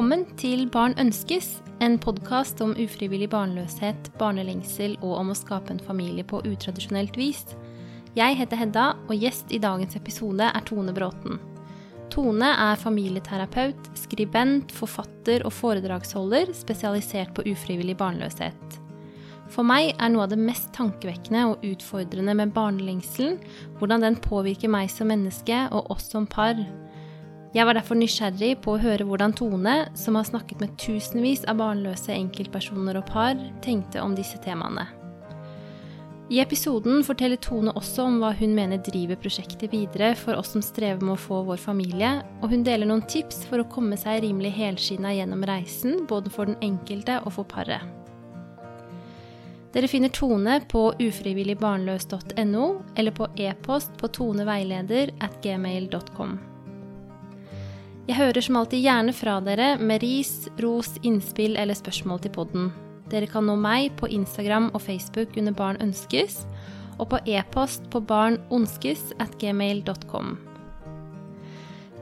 Velkommen til Barn ønskes, en podkast om ufrivillig barnløshet, barnelengsel og om å skape en familie på utradisjonelt vis. Jeg heter Hedda, og gjest i dagens episode er Tone Bråten. Tone er familieterapeut, skribent, forfatter og foredragsholder spesialisert på ufrivillig barnløshet. For meg er noe av det mest tankevekkende og utfordrende med barnelengselen hvordan den påvirker meg som menneske og oss som par. Jeg var derfor nysgjerrig på å høre hvordan Tone, som har snakket med tusenvis av barnløse enkeltpersoner og par, tenkte om disse temaene. I episoden forteller Tone også om hva hun mener driver prosjektet videre for oss som strever med å få vår familie, og hun deler noen tips for å komme seg rimelig helskinna gjennom reisen, både for den enkelte og for paret. Dere finner Tone på ufrivilligbarnløs.no eller på e-post på toneveileder at gmail.com. Jeg hører som alltid gjerne fra dere med ris, ros, innspill eller spørsmål til podden. Dere kan nå meg på Instagram og Facebook under Barn ønskes, og på e-post på barnonskes at gmail.com.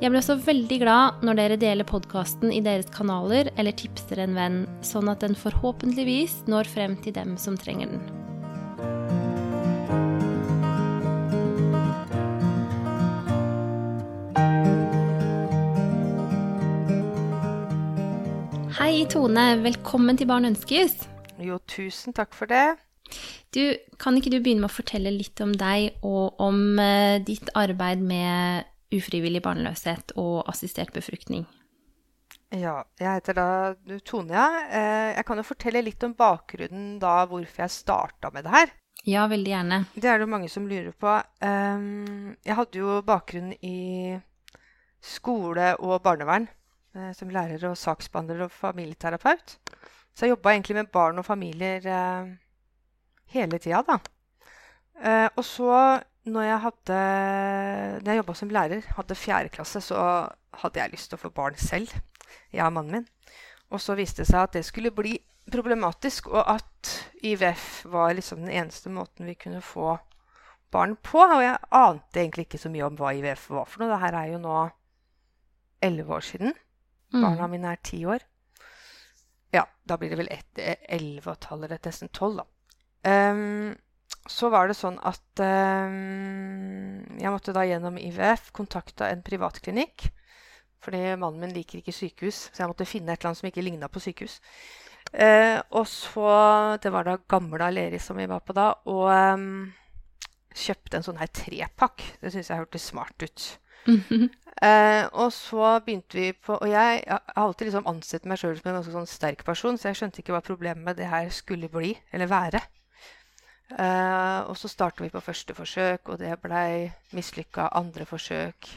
Jeg blir også veldig glad når dere deler podkasten i deres kanaler eller tipser en venn, sånn at den forhåpentligvis når frem til dem som trenger den. Hei, Tone. Velkommen til Barn ønskes. Jo, tusen takk for det. Du, Kan ikke du begynne med å fortelle litt om deg og om uh, ditt arbeid med ufrivillig barnløshet og assistert befruktning? Ja, jeg heter da Tone, ja. Uh, jeg kan jo fortelle litt om bakgrunnen da hvorfor jeg starta med det her. Ja, veldig gjerne. Det er det mange som lurer på. Um, jeg hadde jo bakgrunn i skole og barnevern. Eh, som lærer og saksbehandler og familieterapeut. Så jeg jobba egentlig med barn og familier eh, hele tida, da. Eh, og så, når jeg hadde jeg jobba som lærer, hadde fjerde klasse, så hadde jeg lyst til å få barn selv. Jeg og mannen min. Og så viste det seg at det skulle bli problematisk, og at IVF var liksom den eneste måten vi kunne få barn på. Og jeg ante egentlig ikke så mye om hva IVF var for noe. Det her er jo nå elleve år siden. Mm. Barna mine er ti år. Ja, da blir det vel elleve og et halvt, nesten tolv, da. Um, så var det sånn at um, jeg måtte da gjennom IVF kontakte en privatklinikk. Fordi mannen min liker ikke sykehus, så jeg måtte finne et eller annet som ikke ligna på sykehus. Uh, og så Det var da gamle Aleris som vi var på da. Og um, kjøpte en sånn her trepakk. Det syns jeg hørtes smart ut. Mm -hmm. Eh, og så begynte vi på Og jeg, jeg har alltid liksom ansett meg sjøl som en ganske sånn sterk person, så jeg skjønte ikke hva problemet med det her skulle bli, eller være. Eh, og så starta vi på første forsøk, og det blei mislykka. Andre forsøk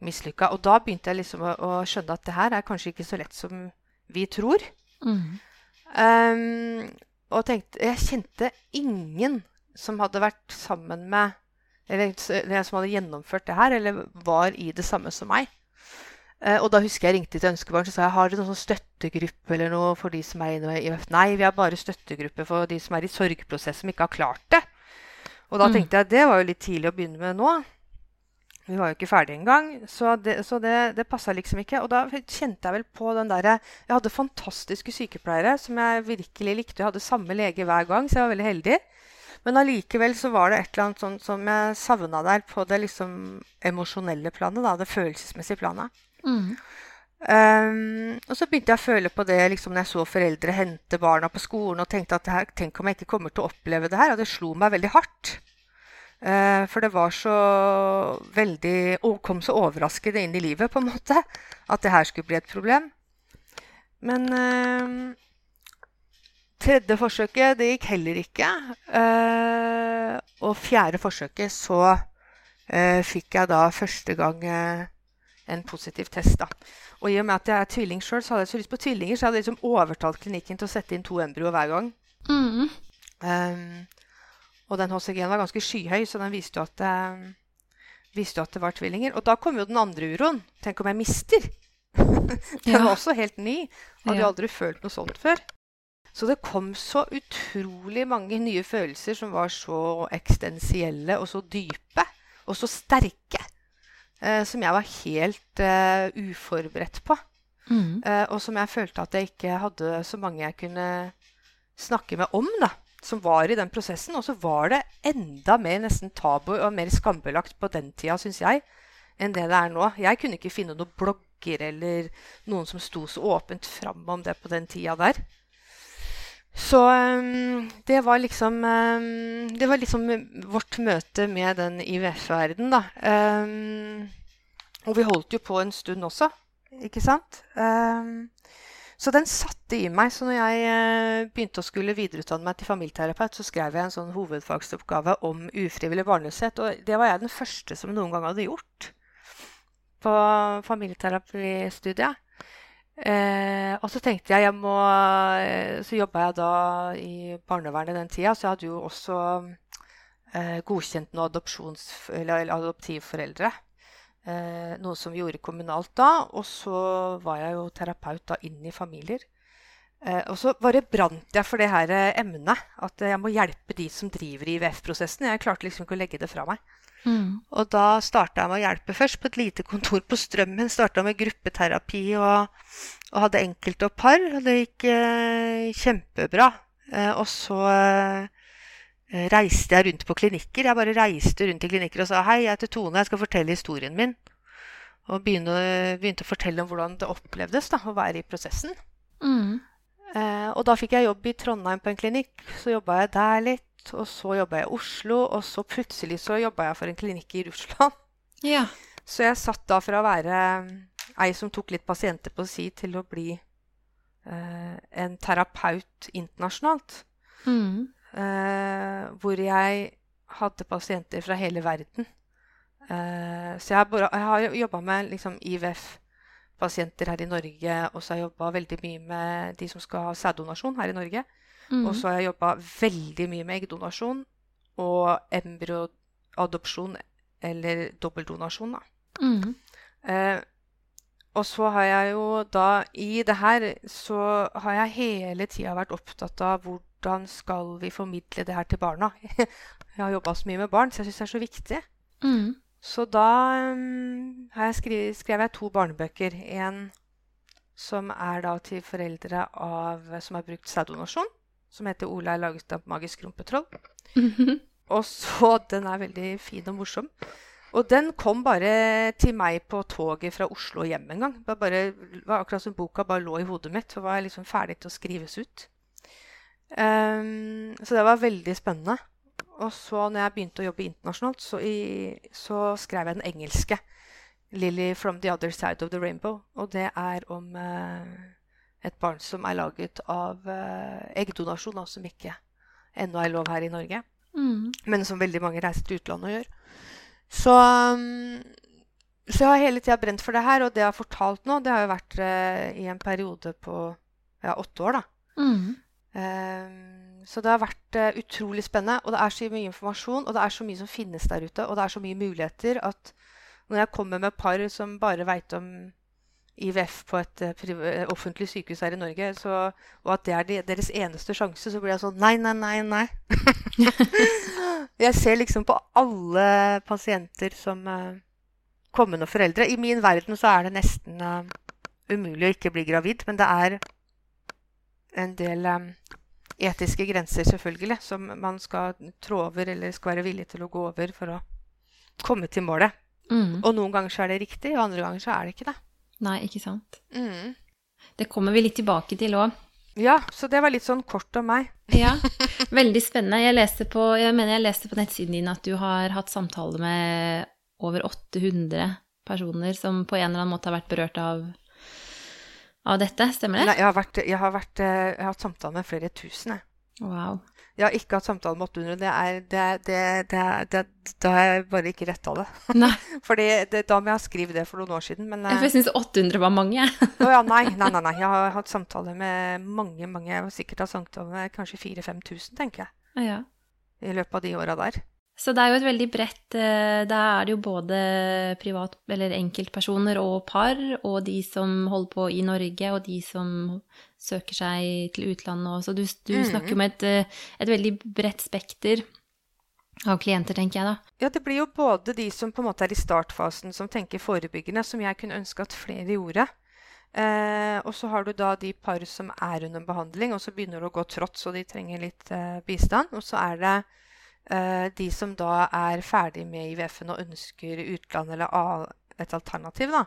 mislykka. Og da begynte jeg liksom å, å, skjønne at det her er kanskje ikke så lett som vi tror. Mm. Um, og tenkte Jeg kjente ingen som hadde vært sammen med eller som hadde gjennomført det her, eller var i det samme som meg. Eh, og da husker jeg ringte til Ønskebarn og sa jeg har dere noen sånn støttegruppe eller noe for de som er inne i IMF. Nei, vi har bare støttegruppe for de som er i sorgprosess, som ikke har klart det. Og da mm. tenkte jeg at det var jo litt tidlig å begynne med nå. Vi var jo ikke ferdige engang, så det, så det, det passa liksom ikke. Og da kjente jeg vel på den derre Jeg hadde fantastiske sykepleiere som jeg virkelig likte. Jeg hadde samme lege hver gang, så jeg var veldig heldig. Men allikevel så var det et eller annet sånt som jeg savna der på det liksom emosjonelle planet. da, Det følelsesmessige planet. Mm. Um, og så begynte jeg å føle på det liksom, når jeg så foreldre hente barna på skolen og tenkte at her, tenk om jeg ikke kommer til å oppleve det her. Og det slo meg veldig hardt. Uh, for det var så veldig kom så overraskende inn i livet, på en måte, at det her skulle bli et problem. Men uh, Tredje forsøket det gikk heller ikke. Uh, og fjerde forsøket så uh, fikk jeg da første gang uh, en positiv test. da. Og i og med at jeg er tvilling sjøl, så hadde jeg så lyst på tvillinger, så jeg hadde liksom overtalt klinikken til å sette inn to embryo hver gang. Mm. Um, og den HCG-en var ganske skyhøy, så den viste jo at, viste at det var tvillinger. Og da kom jo den andre uroen. Tenk om jeg mister? den ja. var også helt ny. Hadde jo aldri følt noe sånt før. Så det kom så utrolig mange nye følelser som var så eksistensielle og så dype og så sterke. Eh, som jeg var helt eh, uforberedt på. Mm. eh, og som jeg følte at jeg ikke hadde så mange jeg kunne snakke med om, da, som var i den prosessen. Og så var det enda mer nesten tabu og mer skambelagt på den tida, syns jeg, enn det det er nå. Jeg kunne ikke finne noen blogger eller noen som sto så åpent fram om det på den tida der. Så um, det var liksom um, Det var liksom vårt møte med den IVF-verden, da. Um, og vi holdt jo på en stund også, ikke sant? Så den satte i meg. Så når jeg uh, begynte å skulle videreutdanne meg til familieterapeut, så skrev jeg en sånn hovedfagsoppgave om ufrivillig barnløshet. Og det var jeg den første som noen gang hadde gjort på familieterapistudiet. Eh, og så tenkte jeg jeg må eh, Så jobba jeg da i barnevernet den tida, så jeg hadde jo også eh, godkjent noen adoptivforeldre. Eh, noe som vi gjorde kommunalt da. Og så var jeg jo terapeut da inn i familier. Eh, og så bare brant jeg for det her eh, emnet. At jeg må hjelpe de som driver IVF-prosessen. Jeg klarte liksom ikke å legge det fra meg. Mm. Og da starta jeg med å hjelpe først på et lite kontor på Strømmen. Starta med gruppeterapi og, og hadde enkelte og par. Og det gikk eh, kjempebra. Eh, og så eh, reiste jeg rundt på klinikker. Jeg bare reiste rundt i klinikker og sa hei, jeg heter Tone, jeg skal fortelle historien min. Og begynne, begynte å fortelle om hvordan det opplevdes da, å være i prosessen. Mm. Eh, og da fikk jeg jobb i Trondheim på en klinikk. Så jobba jeg der litt. Og så jobba jeg i Oslo, og så plutselig så jobba jeg for en klinikk i Russland. Ja. Så jeg satt da fra å være ei som tok litt pasienter på si, til å bli eh, en terapeut internasjonalt. Mm. Eh, hvor jeg hadde pasienter fra hele verden. Eh, så jeg, har bare, jeg har jobba med liksom, IVF-pasienter her i Norge, og så har jeg jobba veldig mye med de som skal ha sæddonasjon her i Norge. Mm. Og så har jeg jobba veldig mye med eggdonasjon og embryoadopsjon eller dobbeldonasjon. Da. Mm. Eh, og så har jeg jo da I det her så har jeg hele tida vært opptatt av hvordan skal vi formidle det her til barna. jeg har jobba så mye med barn, så jeg syns det er så viktig. Mm. Så da um, har jeg skrev, skrev jeg to barnebøker. En som er da til foreldre av, som har brukt sæddonasjon, som heter 'Ola er laget av magisk rumpetroll'. Og så Den er veldig fin og morsom. Og den kom bare til meg på toget fra Oslo hjem en gang. Det var, bare, var akkurat som boka bare lå i hodet mitt og var liksom ferdig til å skrives ut. Um, så det var veldig spennende. Og så når jeg begynte å jobbe internasjonalt, så, i, så skrev jeg den engelske. 'Lily from the other side of the rainbow'. Og det er om eh, et barn som er laget av eh, eggdonasjon, da, som ikke ennå er lov her i Norge. Mm. Men som veldig mange reiser til utlandet og gjør. Så, um, så jeg har hele tida brent for det her, og det jeg har fortalt nå, det har jo vært eh, i en periode på ja, åtte år, da. Mm. Um, så det har vært uh, utrolig spennende. Og det er så mye informasjon, og det er så mye som finnes der ute, og det er så mye muligheter at når jeg kommer med par som bare veit om IVF på et eh, eh, offentlig sykehus her i Norge, så, og at det er de, deres eneste sjanse, så blir jeg sånn Nei, nei, nei, nei. jeg ser liksom på alle pasienter som uh, kommende foreldre. I min verden så er det nesten uh, umulig å ikke bli gravid, men det er en del um, etiske grenser, selvfølgelig, som man skal trå over eller skal være villig til å gå over for å komme til målet. Mm. Og noen ganger så er det riktig, og andre ganger så er det ikke det. Nei, ikke sant. Mm. Det kommer vi litt tilbake til òg. Ja, så det var litt sånn kort om meg. Ja, veldig spennende. Jeg, leste på, jeg mener jeg leste på nettsiden din at du har hatt samtale med over 800 personer som på en eller annen måte har vært berørt av, av dette. Stemmer det? Nei, jeg har, vært, jeg, har vært, eh, jeg har hatt samtale med flere tusen. Jeg. Wow. Jeg har ikke hatt samtale med 800. Det er, det, det, det, det, da har jeg bare ikke retta det. Nei, Fordi det, da må jeg ha skrevet det for noen år siden. Men jeg syns 800 var mange. Å ja, nei, nei, nei, nei. Jeg har hatt samtale med mange, mange. Jeg har sikkert hatt samtale med kanskje 4000-5000, tenker jeg. ja. I løpet av de åra der. Så det er jo et veldig bredt eh, Da er det jo både privat- eller enkeltpersoner og par, og de som holder på i Norge, og de som søker seg til utlandet også. Så du, du mm. snakker om et, eh, et veldig bredt spekter av klienter, tenker jeg da. Ja, det blir jo både de som på en måte er i startfasen, som tenker forebyggende, som jeg kunne ønske at flere gjorde. Eh, og så har du da de par som er under behandling, og så begynner det å gå trått, så de trenger litt eh, bistand. Og så er det eh, de som da er ferdig med IVF-en og ønsker utland eller et alternativ. da.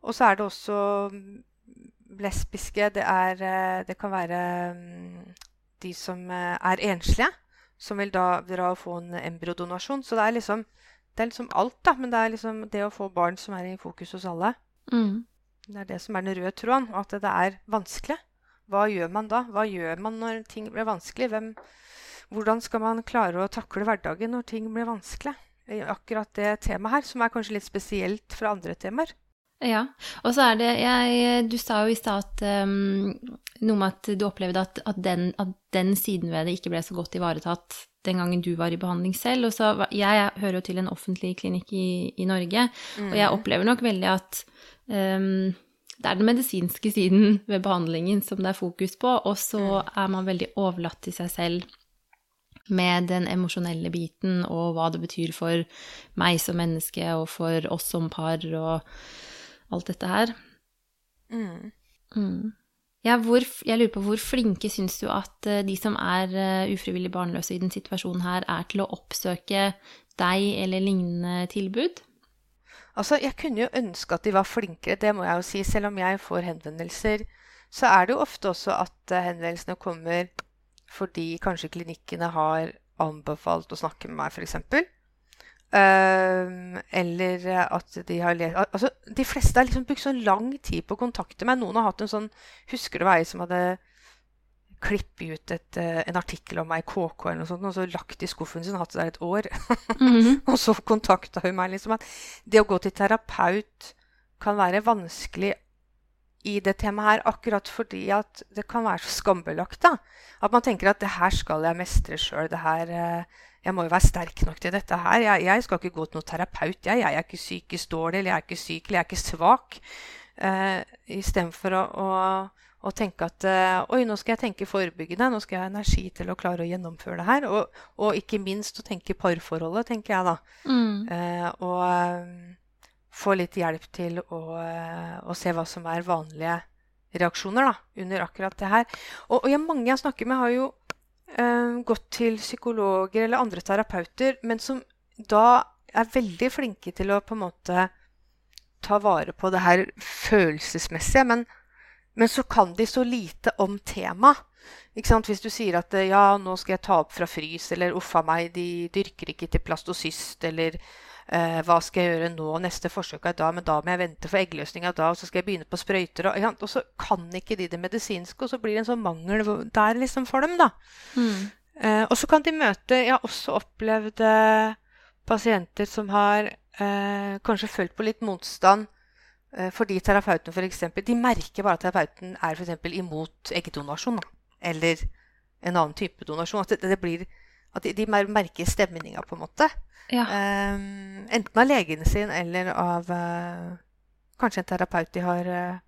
Og så er det også lesbiske. Det, er, eh, det kan være mm, de som eh, er enslige, som vil da dra og få en embryodonasjon. Så det er liksom det er liksom alt, da. Men det er liksom det å få barn som er i fokus hos alle. Mm. Det er det som er den røde tråden. At det er vanskelig. Hva gjør man da? Hva gjør man når ting blir vanskelig? Hvem, hvordan skal man klare å takle hverdagen når ting blir vanskelig? Akkurat det temaet her, som er kanskje litt spesielt fra andre temaer. Ja. Og så er det jeg, Du sa jo i stad at um, noe med at du opplevde at, at, den, at, den, siden ved det ikke ble så godt ivaretatt den gangen du var i behandling selv. Og så, jeg hører jo til en offentlig klinikk i, i Norge, mm. og jeg mm. opplever nok veldig at um, det er den medisinske siden ved behandlingen som det er fokus på, og så mm. er man veldig overlatt til seg selv med den emosjonelle biten og hva det betyr for meg som menneske og for oss som par og alt dette her. Mm. Mm. Ja, hvor, jeg lurer på hvor flinke syns du at uh, de som er uh, ufrivillig barnløse i den situasjonen her, er til å oppsøke deg eller lignende tilbud? Altså, Jeg kunne jo ønske at de var flinkere, det må jeg jo si. Selv om jeg får henvendelser, så er det jo ofte også at uh, henvendelsene kommer fordi kanskje klinikkene har anbefalt å snakke med meg, f.eks. Uh, eller at de har lest Altså, de fleste har liksom brukt så lang tid på å kontakte meg. Noen har hatt en sånn Husker det var ei som hadde klippet ut et, uh, en artikkel om meg i KK eller noe sånt, og så lagt i skuffen sin, hatt det der et år. Mm -hmm. og så kontakta hun meg liksom at det å gå til terapeut kan være vanskelig i det temaet her, akkurat fordi at det kan være så skambelagt. da. At man tenker at det her skal jeg mestre sjøl. Uh, jeg må jo være sterk nok til dette her. Jeg, jeg skal ikke gå til noen terapeut. Jeg, jeg er ikke psykisk dårlig, eller jeg er ikke syk, eller jeg er ikke svak. Uh, Istedenfor å, å, å, tenke at uh, Oi, nå skal jeg tenke forebyggende. Nå skal jeg ha energi til å klare å gjennomføre det her. Og, og ikke minst å tenke parforholdet, tenker jeg da. Mm. Uh, og um, få litt hjelp til å, å, se hva som er vanlige reaksjoner da, under akkurat det her. Og, og jeg, mange jeg snakker med, har jo eh, gått til psykologer eller andre terapeuter, men som da er veldig flinke til å på en måte ta vare på det her følelsesmessige. Men, men så kan de så lite om temaet. Hvis du sier at ja, nå skal jeg ta opp fra frys, eller uffa meg, de dyrker ikke til plastocyst, eller Eh, hva skal jeg gjøre nå? Neste forsøk er da, men da må jeg vente for eggløsninga da, og så skal jeg begynne på sprøyter. Og, og, så kan ikke de det medisinske, og så blir det en sånn mangel der liksom for dem, da. Mm. Eh, og så kan de møte Jeg har også opplevd eh, pasienter som har eh, kanskje følt på litt motstand eh, fordi terapeuten f.eks. De merker bare at terapeuten er f.eks. imot eggdonasjon. Eller en annen type donasjon. At det, det blir at de, de merker stemninga, på en måte. Ja. Um, enten av legen sin eller av uh, kanskje en terapeut de har uh,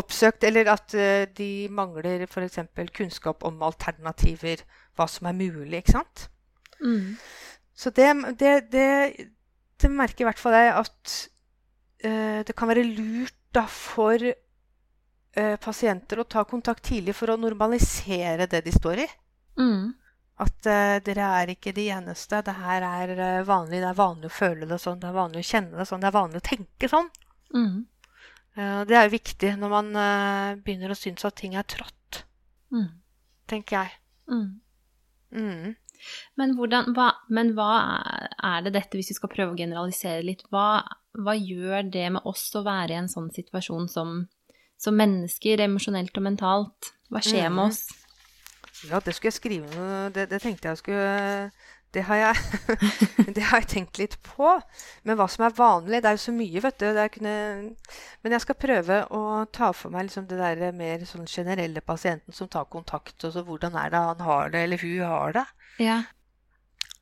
oppsøkt. Eller at uh, de mangler f.eks. kunnskap om alternativer, hva som er mulig. ikke sant? Mm. Så det, det, det, det, merker i hvert fall jeg at det kan være lurt da for pasienter å ta kontakt tidlig for å normalisere det de står i. Mm. At uh, dere er ikke de eneste. Det her er uh, vanlig. Det er vanlig å føle det sånn. Det er vanlig å kjenne det sånn. Det er vanlig å tenke sånn. Mm. Uh, det er jo viktig når man begynner å synes at ting er trått. Mm. Tenker jeg. Mm. mm. Men, hvordan, hva, men, hva, er det dette, hvis vi skal prøve å generalisere litt, hva, hva gjør det med oss å være i en sånn situasjon som, som mennesker, emosjonelt og mentalt? Hva skjer med mm. oss? Ja, det skulle jeg skrive noe Det, det tenkte jeg skulle det har, jeg, det har jeg tenkt litt på. Men hva som er vanlig Det er jo så mye, vet du. Kunne, men jeg skal prøve å ta for meg liksom det der mer sånn generelle pasienten som tar kontakt. Og så hvordan er det han har det, eller hun har det. Ja.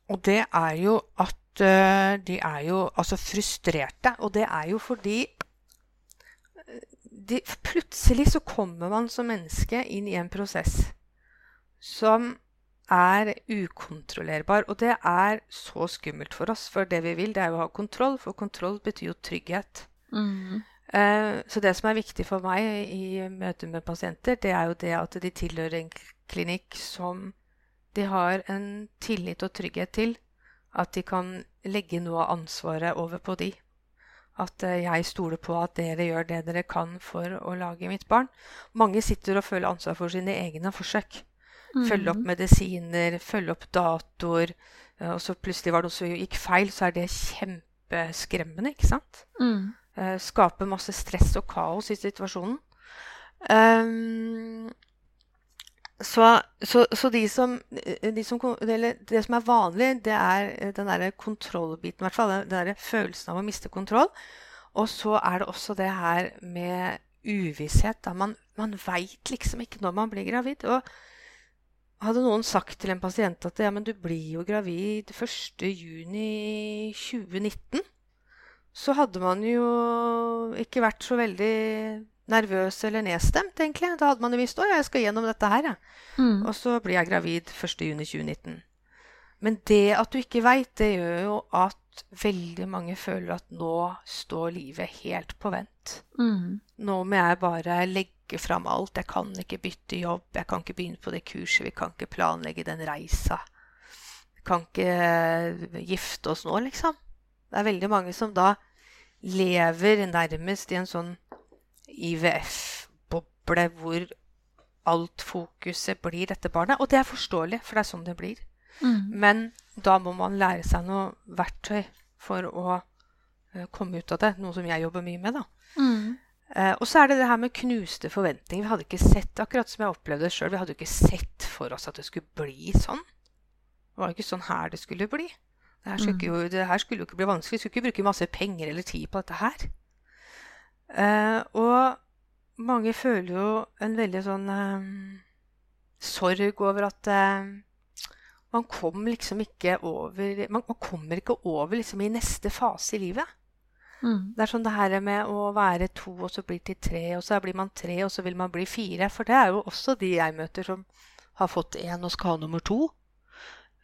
Og det er jo at uh, de er jo altså frustrerte. Og det er jo fordi de, plutselig så kommer man som menneske inn i en prosess som er ukontrollerbar. Og det er så skummelt for oss, for det vi vil, det er jo å ha kontroll, for kontroll betyr jo trygghet. Mm. Eh, så det som er viktig for meg i møte med pasienter, det er jo det at de tilhører en klinikk som de har en tillit og trygghet til. At de kan legge noe av ansvaret over på de. At eh, jeg stoler på at dere gjør det dere kan for å lage mitt barn. Mange sitter og føler ansvar for sine egne forsøk. Følge opp Mm. medisiner, følge opp datoer. eh, Og så plutselig var det noe som gikk feil, så er det kjempeskremmende, ikke sant? Mm. Eh, skaper masse stress og kaos i situasjonen. Um, så, så, så de som, de som eller Det som er vanlig, det er eh, den derre kontrollbiten, i hvert fall. Den derre følelsen av å miste kontroll. Og så er det også det her med uvisshet. Da man, man veit liksom ikke når man blir gravid. Og hadde noen sagt til en pasient at ja, men du blir jo gravid 1.6.2019, så hadde man jo ikke vært så veldig nervøs eller nedstemt, egentlig. Da hadde man jo visst at jeg skal gjennom dette her, ja. Mm. Og så blir jeg gravid 1.6.2019. Men det at du ikke veit, det gjør jo at veldig mange føler at nå står livet helt på vent. Mm. Nå må jeg bare legge fram alt. Jeg kan ikke bytte jobb. Jeg kan ikke begynne på det kurset. Vi kan ikke planlegge den reisa. Vi kan ikke eh, gifte oss nå, liksom. Det er veldig mange som da lever nærmest i en sånn IVF-boble hvor alt fokuset blir dette barnet. Og det er forståelig, for det er sånn det blir. Mm. Men da må man lære seg noe verktøy for å eh, komme ut av det. Noe som jeg jobber mye med, da. Mm. Eh, og så er det det her med knuste forventninger. Vi hadde ikke sett, akkurat som jeg opplevde det sjøl, vi hadde ikke sett for oss at det skulle bli sånn. Det var ikke sånn her det skulle bli. Det her skulle, Mm. ikke jo, det her skulle jo ikke bli vanskelig. Vi skulle ikke bruke masse penger eller tid på dette her. Eh, og mange føler jo en veldig sånn eh, sorg over at eh, man kom liksom ikke over Man, man kommer ikke over liksom i neste fase i livet. Mm. Det er sånn det her med å være to, og så blir til tre, og så blir man tre, og så vil man bli fire. For det er jo også de jeg møter som har fått én og skal ha nummer to.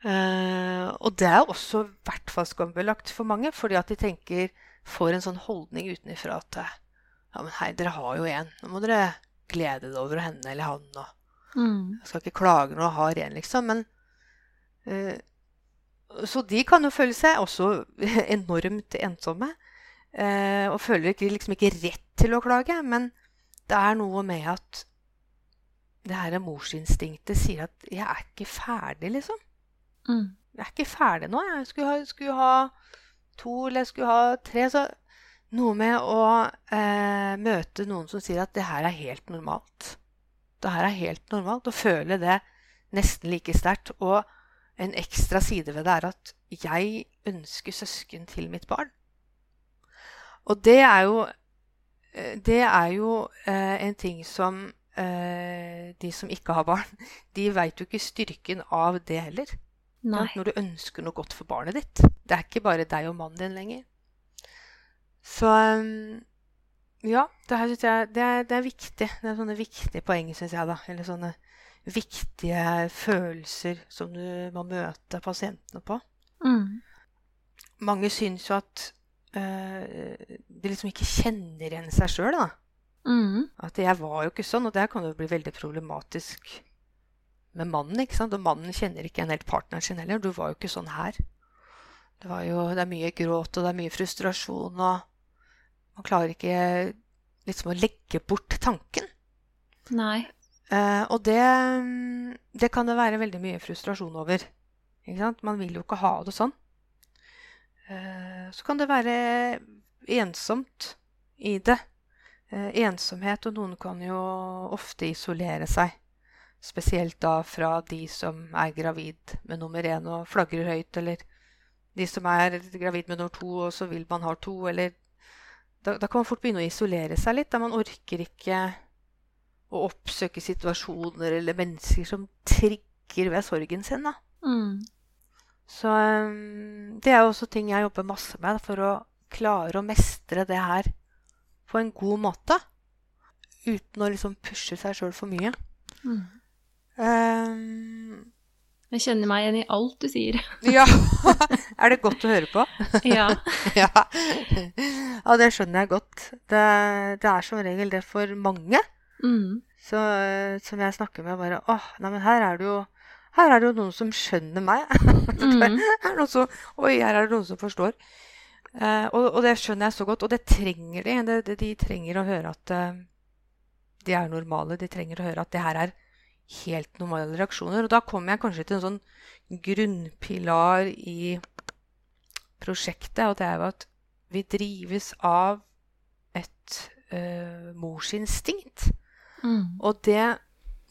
Uh, og det er også i hvert fall skambelagt for mange, fordi at de tenker får en sånn holdning utenfra at ja, men hei, dere har jo én. Nå må dere glede dere over henne eller han. og Mm. jeg skal ikke klage når jeg har én, liksom. Men Så de kan jo føle seg også enormt ensomme. eh, og føler ikke, liksom ikke rett til å klage. Men det er noe med at det her morsinstinktet sier at 'jeg er ikke ferdig', liksom. Mm. Jeg er ikke ferdig nå. Jeg skulle ha, skulle ha to eller jeg skulle ha tre. Så noe med å eh, møte noen som sier at det her er helt normalt. Det her er helt normalt. Å føle det nesten like sterkt. Og en ekstra side ved det er at jeg ønsker søsken til mitt barn. Og det er jo eh, Det er jo eh, en ting som eh, de som ikke har barn, de veit jo ikke styrken av det heller. Nei. Når du ønsker noe godt for barnet ditt. Det er ikke bare deg og mannen din lenger. Så um, ja, det her jeg det er, det er viktig. Det er sånne viktige poeng, syns jeg, da. Eller sånne viktige følelser som du må møte pasientene på. Mm. Mange syns jo at øh, de liksom ikke kjenner igjen seg sjøl, da. Mm. At jeg var jo ikke sånn, og det kan jo bli veldig problematisk med mannen. ikke sant? Og mannen kjenner ikke en helt partneren sin heller. Du var jo ikke sånn her. Det, var jo, det er mye gråt, og det er mye frustrasjon, og man klarer ikke liksom å legge bort tanken. Nei. Eh, og det, mm, det kan det være veldig mye frustrasjon over. Man vil jo ikke ha det sånn. Eh, så kan det være ensomt i det. Eh, ensomhet, og noen kan jo ofte isolere seg. Spesielt da fra de som er gravid med nummer én og flagrer høyt, eller de som er gravid med nummer to, og så vil man ha to, eller da, da kan man fort begynne å isolere seg litt. Da man orker ikke å oppsøke situasjoner eller mennesker som trigger ved sorgen sin. Da. Mm. Så um, det er jo også ting jeg jobber masse med for å klare å mestre det her på en god måte. Uten å liksom pushe seg sjøl for mye. Mm. Um, Jeg kjenner meg igjen i alt du sier. Ja. er det godt å høre på? ja. ja. ja, det skjønner jeg godt. Det, det, er som regel det for mange. Mm. Så, som jeg snakker med, bare åh, nei, men her er det jo her er det jo noen som skjønner meg. Mm. her som, oi, her er det noen som forstår. Eh, og, og, det skjønner jeg så godt. Og det trenger de. Det, det, de trenger å høre at uh, de er normale. De trenger å høre at det her er helt normale reaksjoner. Og da kommer jeg kanskje til en sånn grunnpilar i prosjektet, og det er jo at vi drives av et uh, morsinstinkt. Mm. Og det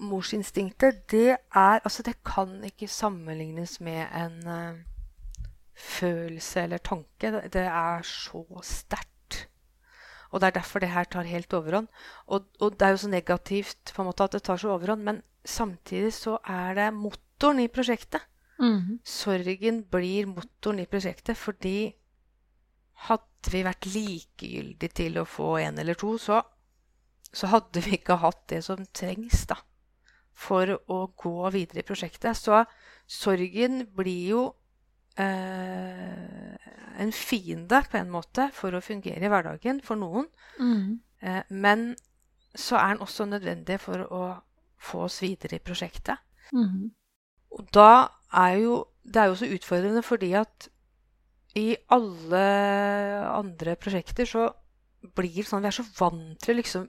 morsinstinktet, det er Altså, det kan ikke sammenlignes med en uh, følelse eller tanke. Det, det er så sterkt. Og det er derfor det her tar helt overhånd. Og, og, det er jo så negativt på en måte at det tar så overhånd, men samtidig så er det motoren i prosjektet. Mm. Sorgen blir motoren i prosjektet fordi hadde vi vært likegyldige til å få en eller to, så, så hadde vi ikke hatt det som trengs da, for å gå videre i prosjektet. Så sorgen blir jo eh, en fiende på en måte for å fungere i hverdagen for noen. Mm. Eh, men så er den også nødvendig for å få oss videre i prosjektet. Mm. Og da er jo Det er jo så utfordrende fordi at i alle andre prosjekter så blir det sånn Vi er så vant til liksom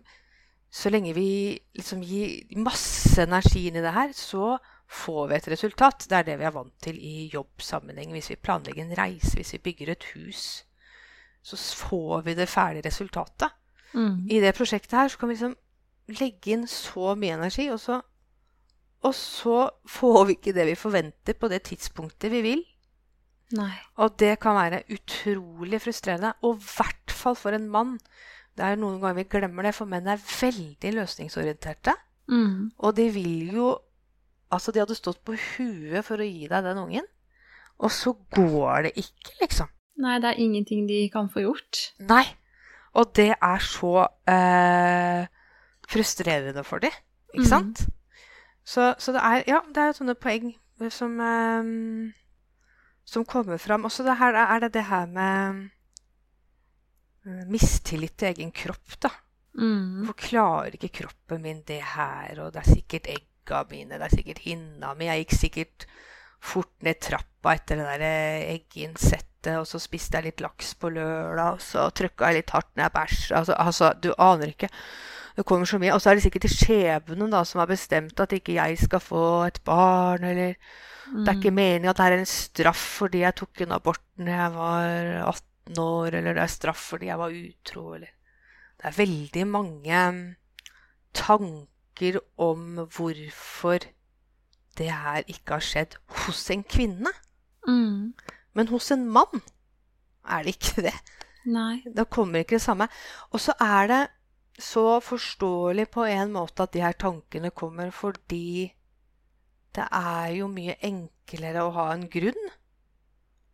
Så lenge vi liksom gir masse energi inn i det her, så får vi et resultat. Det er det vi er vant til i jobbsammenheng. Hvis vi planlegger en reise, hvis vi bygger et hus, så får vi det ferdige resultatet. Mm. I det prosjektet her så kan vi liksom legge inn så mye energi, og så, og så får vi ikke det vi forventer på det tidspunktet vi vil. Nei. Og det kan være utrolig frustrerende. Og i hvert fall for en mann. Det er noen ganger vi glemmer det, for menn er veldig løsningsorienterte. Mm. Og de vil jo Altså, de hadde stått på huet for å gi deg den ungen, og så går det ikke, liksom. Nei, det er ingenting de kan få gjort. Nei. Og det er så eh, frustrerende for dem, ikke mm. sant? Så, så det er Ja, det er sånne poeng som eh, som kommer fram. Også det her, er det det her med mistillit til egen kropp, da. Mm. Hvorfor klarer ikke kroppen min det her? Og det er sikkert egga mine, det er sikkert hinna mi. Jeg gikk sikkert fort ned trappa etter det der egginsettet, egginnsettet, og så spiste jeg litt laks på lørdag, og så trykka jeg litt hardt når jeg bæsj. Altså, altså, du aner ikke. Det kommer så mye. Og så er det sikkert skjebnen da, som har bestemt at ikke jeg skal få et barn, eller det er ikke meningen at det er en straff fordi jeg tok en abort da jeg var 18 år, eller det er straff fordi jeg var utro, eller Det er veldig mange tanker om hvorfor det her ikke har skjedd hos en kvinne. Mm. Men hos en mann er det ikke det. Nei. Da kommer ikke det samme. Og så er det så forståelig på en måte at de her tankene kommer fordi det er jo mye enklere å ha en grunn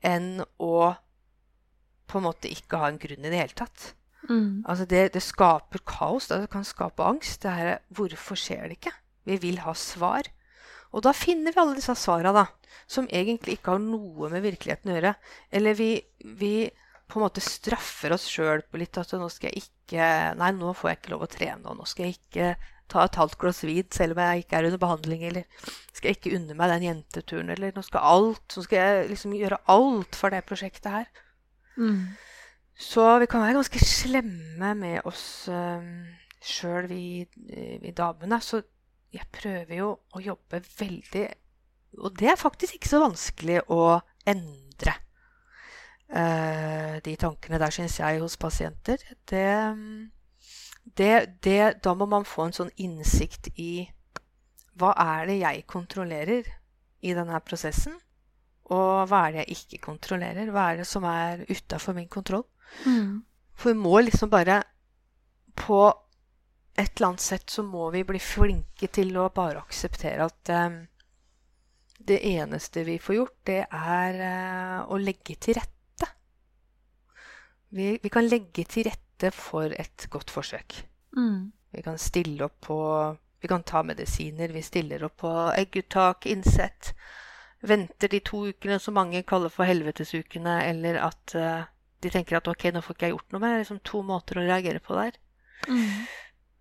enn å på en måte ikke ha en grunn i det hele tatt. Mm. Altså det, det skaper kaos. Det kan skape angst. Det her, hvorfor skjer det ikke? Vi vil ha svar. Og da finner vi alle disse svara, da. Som egentlig ikke har noe med virkeligheten å gjøre. Eller vi, vi på en måte straffer oss sjøl på litt at nå skal jeg ikke Nei, nå får jeg ikke lov å trene, og nå skal jeg ikke ta et halvt glass vin selv om jeg ikke er under behandling, eller skal jeg ikke unne meg den jenteturen, eller nå skal alt Nå skal jeg liksom gjøre alt for det prosjektet her. Mm. Så vi kan være ganske slemme med oss uh, sjøl, vi, vi damene. Så jeg prøver jo å jobbe veldig Og det er faktisk ikke så vanskelig å endre uh, de tankene der, syns jeg, hos pasienter. Det, det, det, da må man få en sånn innsikt i hva er det jeg kontrollerer i denne prosessen? Og hva er det jeg ikke kontrollerer? Hva er det som er utafor min kontroll? Mm. For vi må liksom bare På et eller annet sett så må vi bli flinke til å bare akseptere at um, det eneste vi får gjort, det er uh, å legge til rette. Vi, vi, kan legge til rette for et godt forsøk. Mm. Vi kan stille opp på Vi kan ta medisiner. Vi stiller opp på egguttak, innsett. Venter de to ukene som mange kaller for helvetesukene, eller at uh, de tenker at ok, nå får ikke jeg gjort noe mer. Det er liksom to måter å reagere på der. Mm.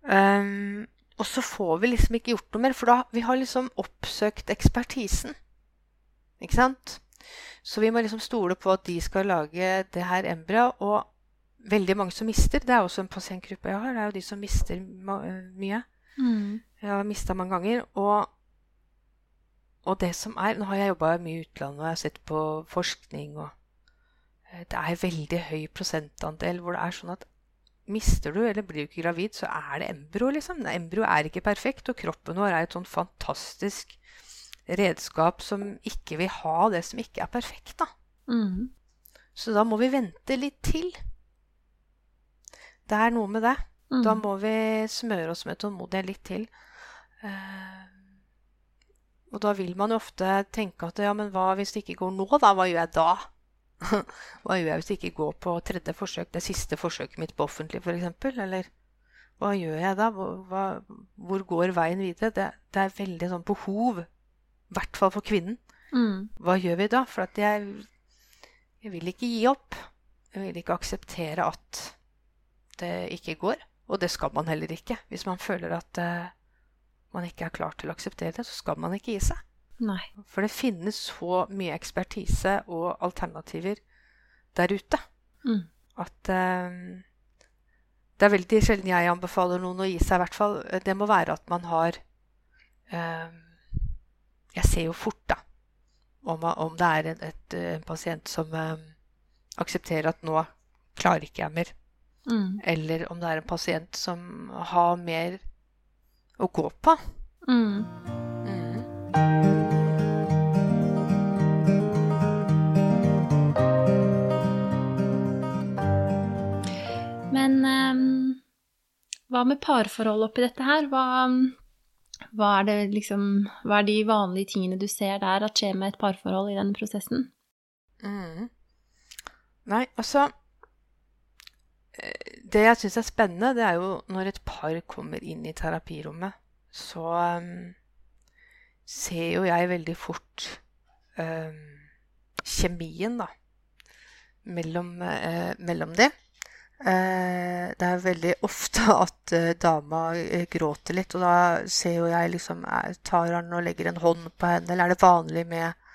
Um, og så får vi liksom ikke gjort noe mer, for da vi har liksom oppsøkt ekspertisen. Ikke sant? Så vi må liksom stole på at de skal lage det her embryoet. Og veldig mange som mister. Det er også en pasientgruppe jeg har. Det er jo de som mister mye. Mm. Jeg har mista mange ganger. Og, og, det som er Nå har jeg jobba mye i utlandet, og jeg har sett på forskning, og eh, det er veldig høy prosentandel hvor det er sånn at mister du eller blir du ikke gravid, så er det embryo, liksom. Embryo er ikke perfekt, og kroppen vår er et sånn fantastisk redskap som ikke vil ha det som ikke er perfekt, da. Mm. Så da må vi vente litt til. Det er noe med det. Mm. Da må vi smøre oss med tålmodighet litt til. Uh, og da vil man jo ofte tenke at ja, men hva hvis det ikke går nå, da? Hva gjør jeg da? hva gjør jeg hvis det ikke går på tredje forsøk, det siste forsøket mitt på offentlig f.eks.? Eller hva gjør jeg da? Hva, hvor går veien videre? Det, det, er veldig sånn behov, i hvert fall for kvinnen. Mm. Hva gjør vi da? For at jeg, jeg vil ikke gi opp. Jeg vil ikke akseptere at det ikke går. Og det skal man heller ikke. Hvis man føler at uh, man ikke er klar til å akseptere det, så skal man ikke gi seg. Nei. For det finnes så mye ekspertise og alternativer der ute mm. at uh, det er veldig sjelden jeg anbefaler noen å gi seg, i hvert fall. Det må være at man har uh, Jeg ser jo fort, da, om, om det er en, et, en pasient som aksepterer at nå klarer ikke jeg mer. Mm. Eller om det er en pasient som har mer å gå på. Mm. Mm. Men um, hva med parforhold oppi dette her? Hva, hva, er det liksom, hva er de vanlige tingene du ser der at skjer med et parforhold i denne prosessen? Mm. Nei, altså det jeg syns er spennende, det er jo når et par kommer inn i terapirommet, så um, ser jo jeg veldig fort um, kjemien, da, mellom, uh, mellom det. Uh, det er veldig ofte at uh, dama gråter litt, og da ser jo jeg liksom Tar han og legger en hånd på henne, eller er det vanlig med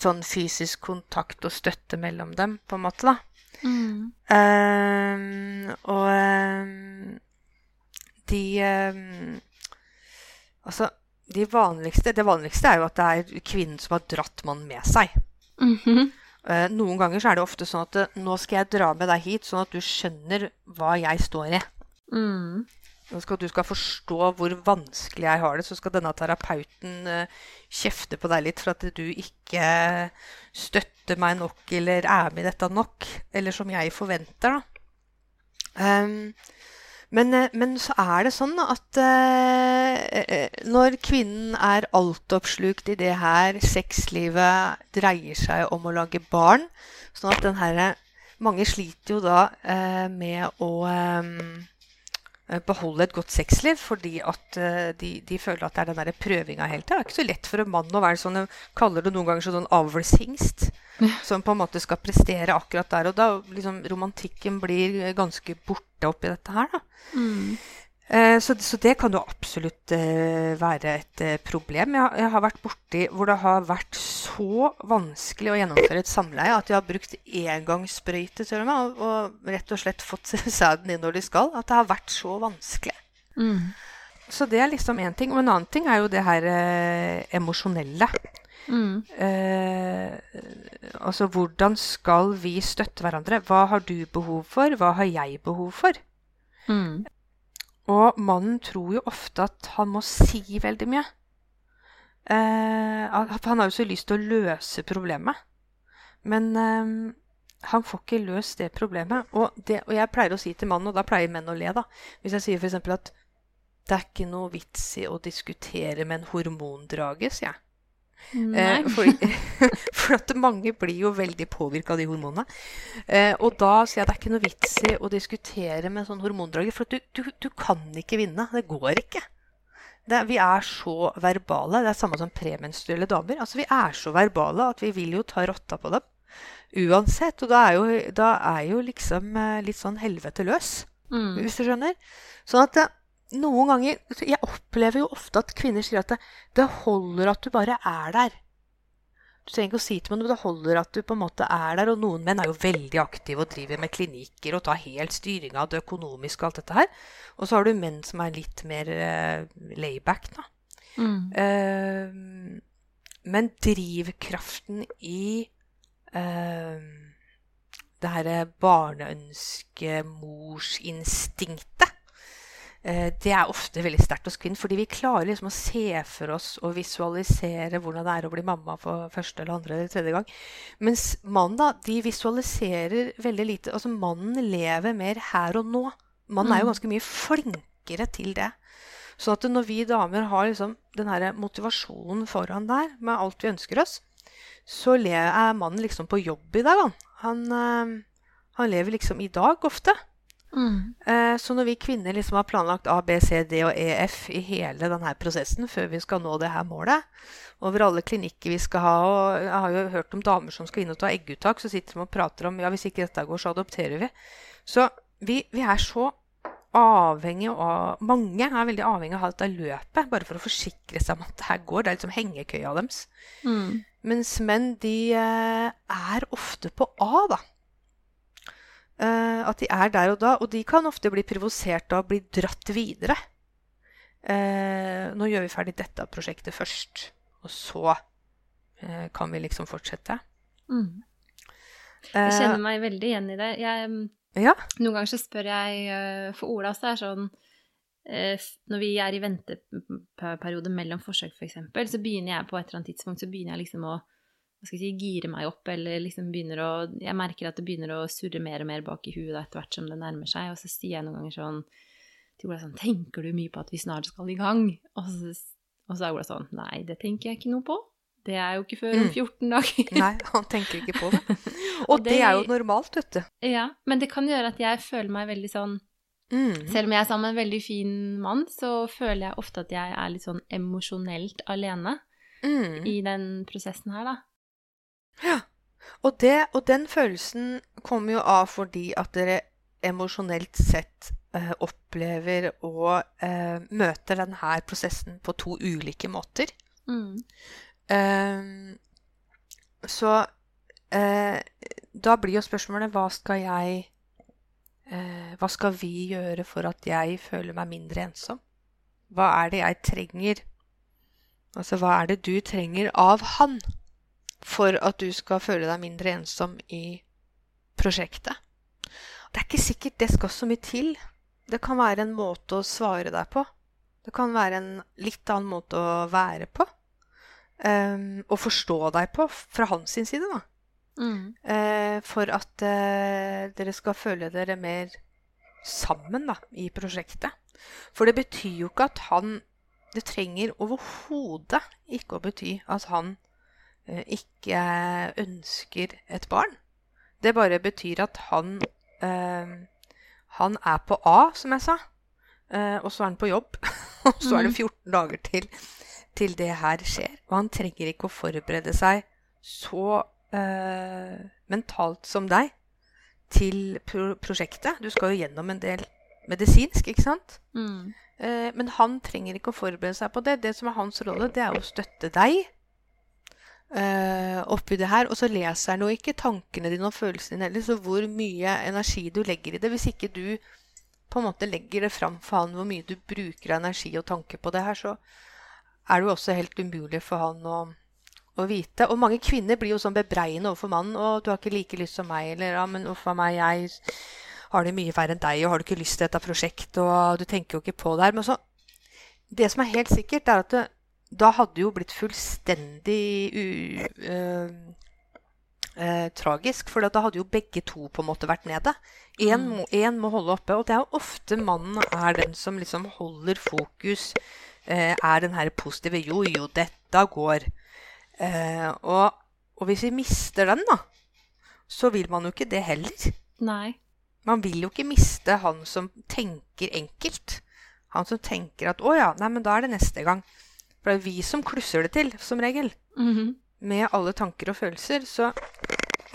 sånn fysisk kontakt og støtte mellom dem, på en måte, da? Mm. Um, og um, de um, Altså, de vanligste, det vanligste er jo at det er kvinnen som har dratt mannen med seg. Mm -hmm. uh, noen ganger så er det ofte sånn at uh, nå skal jeg dra med deg hit, sånn at du skjønner hva jeg står i. Mm. Skal du skal forstå hvor vanskelig jeg har det, så skal denne terapeuten uh, kjefte på deg litt for at du ikke støtter meg nok eller er med i dette nok, eller som jeg forventer. da. Um, men, eh, men, så er det sånn at uh, når kvinnen er altoppslukt i det her sexlivet dreier seg om å lage barn sånn at den her, Mange sliter jo da uh, med å um, Eh, beholde et godt sexliv fordi at uh, de, de, føler at det er den der prøvinga hele tida. Det er ikke så lett for en mann å være sånn, jeg kaller det noen ganger sånn avlshingst. Som på en måte skal prestere akkurat der og da. Liksom, romantikken blir ganske borte oppi dette her. da. Mm. Uh, så, så, det kan jo absolutt uh, være et problem. Jeg, jeg, har vært borti hvor det har vært så vanskelig å gjennomføre et samleie at de har brukt engangssprøyte til og, og rett og slett fått sæden inn når de skal. At det har vært så vanskelig. Mm. Så det er liksom én ting. Og en annen ting er jo det her eh, emosjonelle. Mm. Eh, altså hvordan skal vi støtte hverandre? Hva har du behov for? Hva har jeg behov for? Mm. Og mannen tror jo ofte at han må si veldig mye. Eh, han har jo så lyst til å løse problemet. Men eh, han får ikke løst det problemet. Og, det, og, jeg pleier å si til mannen, og da pleier menn å le, da Hvis jeg sier f.eks. at det er ikke noe vits i å diskutere med en hormondrage, sier jeg. Eh, for, for, at mange blir jo veldig påvirka av de hormonene. Eh, og da sier jeg det er ikke noe vits i å diskutere med en sånn hormondrager, for du, du, du, kan ikke vinne. Det går ikke. det, vi er så verbale. Det er samme som premenstruelle damer. Altså, Vi er så verbale at vi vil jo ta rotta på dem uansett. Og da er jo, da er jo liksom eh, litt sånn helvete løs, Mm. hvis du skjønner. Sånn at det, noen ganger Jeg opplever jo ofte at kvinner sier at det, det holder at du bare er der. Du trenger ikke å si til meg noe, det holder at du på en måte er der. Og noen menn er jo veldig aktive og driver med klinikker og tar helt styring av det økonomiske og alt dette her. Og så har du menn som er litt mer uh, layback, da. Mm. Uh, men drivkraften i uh, det herre barneønsket, morsinstinktet, eh, det er ofte veldig sterkt hos kvinner. Fordi vi klarer liksom å se for oss og visualisere hvordan det er å bli mamma for første eller andre eller tredje gang. Mens mannen da, de visualiserer veldig lite. Altså mannen lever mer her og nå. Mannen er jo Mm. ganske mye flinkere til det. Sånn at når vi damer har liksom den her motivasjonen foran der med alt vi ønsker oss, så er mannen liksom på jobb i dag, han. Han, eh, han lever liksom i dag ofte. Mm. Eh, så når vi kvinner liksom har planlagt A, B, C, D og E, F i hele denne prosessen før vi skal nå det her målet, over alle klinikker vi skal ha, og jeg har jo hørt om damer som skal inn og ta egguttak, så sitter de og prater om ja, hvis ikke dette går, så adopterer vi. Så vi, vi er så avhengig av Mange er veldig avhengig av dette løpet, bare for å forsikre seg om at det her går. Det er liksom hengekøya deres. Mm. Mens menn, de eh, er ofte på A, da. Eh, at de er der og da. Og de kan ofte bli provosert av å bli dratt videre. Uh, nå gjør vi ferdig dette prosjektet først, og så uh, kan vi liksom fortsette. Mm. Jeg kjenner meg veldig igjen i det. Jeg, ja. noen ganger så spør jeg For Ola så er det sånn Når vi er i venteperiode mellom forsøk, f.eks., så begynner jeg på et eller annet tidspunkt så begynner jeg liksom å hva skal jeg si, gire meg opp, eller liksom begynner å Jeg merker at det begynner å surre mer og mer bak i huet etter hvert som det nærmer seg, og så sier jeg noen ganger sånn til Ola sånn Tenker du mye på at vi snart skal i gang? Og så, og så er Ola sånn Nei, det tenker jeg ikke noe på. Det er jo ikke før om Mm. 14 dager. Nei, han tenker ikke på det. Og det er jo normalt, vet du. Ja, men det kan gjøre at jeg føler meg veldig sånn Mm. Selv om jeg er sammen med en veldig fin mann, så føler jeg ofte at jeg er litt sånn emosjonelt alene Mm. i den prosessen her, da. Ja. Og, det, og den følelsen kommer jo av fordi at dere emosjonelt sett eh, opplever og eh, møter denne prosessen på to ulike måter. Mm. Eh, så eh, da blir jo spørsmålet hva skal jeg eh, Hva skal vi gjøre for at jeg føler meg mindre ensom? Hva er det jeg trenger? Altså, hva er det du trenger av han for at du skal føle deg mindre ensom i prosjektet? Det er ikke sikkert det skal så mye til. Det kan være en måte å svare deg på. Det kan være en litt annen måte å være på um, og forstå deg på fra hans side, da. Mm. Uh, for at uh, dere skal føle dere mer sammen da, i prosjektet. For det betyr jo ikke at han Det trenger overhodet ikke å bety at han ikke ønsker et barn. Det bare betyr at han eh, Han er på A, som jeg sa. Eh, og så er han på jobb. og så er det 14 dager til til det her skjer. Og han trenger ikke å forberede seg så eh, mentalt som deg til pro prosjektet. Du skal jo gjennom en del medisinsk, ikke sant? Mm. Eh, men han trenger ikke å forberede seg på det. Det som er hans rolle, det er å støtte deg eh, oppi det her. Og så leser han jo ikke tankene dine og følelsene dine heller, så hvor mye energi du legger i det. Hvis ikke du på en måte legger det fram for han hvor mye du bruker av energi og tanke på det her, så er det jo også helt umulig for han å, å vite. Og mange kvinner blir jo sånn bebreiende overfor mannen. 'Å, du har ikke like lyst som meg', eller 'Ja, men uff a meg, jeg har det mye verre enn deg', og 'har du ikke lyst til dette prosjektet', og 'du tenker jo ikke på det her'. Men så Det som er helt sikkert, er at det, da hadde det jo blitt fullstendig u, øh, eh, tragisk, for da hadde jo begge to på en måte vært nede. Én må, en må holde oppe, og det er jo ofte mannen er den som liksom holder fokus, eh, er den her positive 'jo, jo, dette går'. Eh, og, og hvis vi mister den, da, så vil man jo ikke det heller. Nei. Man vil jo ikke miste han som tenker enkelt. Han som tenker at 'å ja, nei, men da er det neste gang'. For det er vi som klusser det til, som regel. Mhm. Med alle tanker og følelser. Så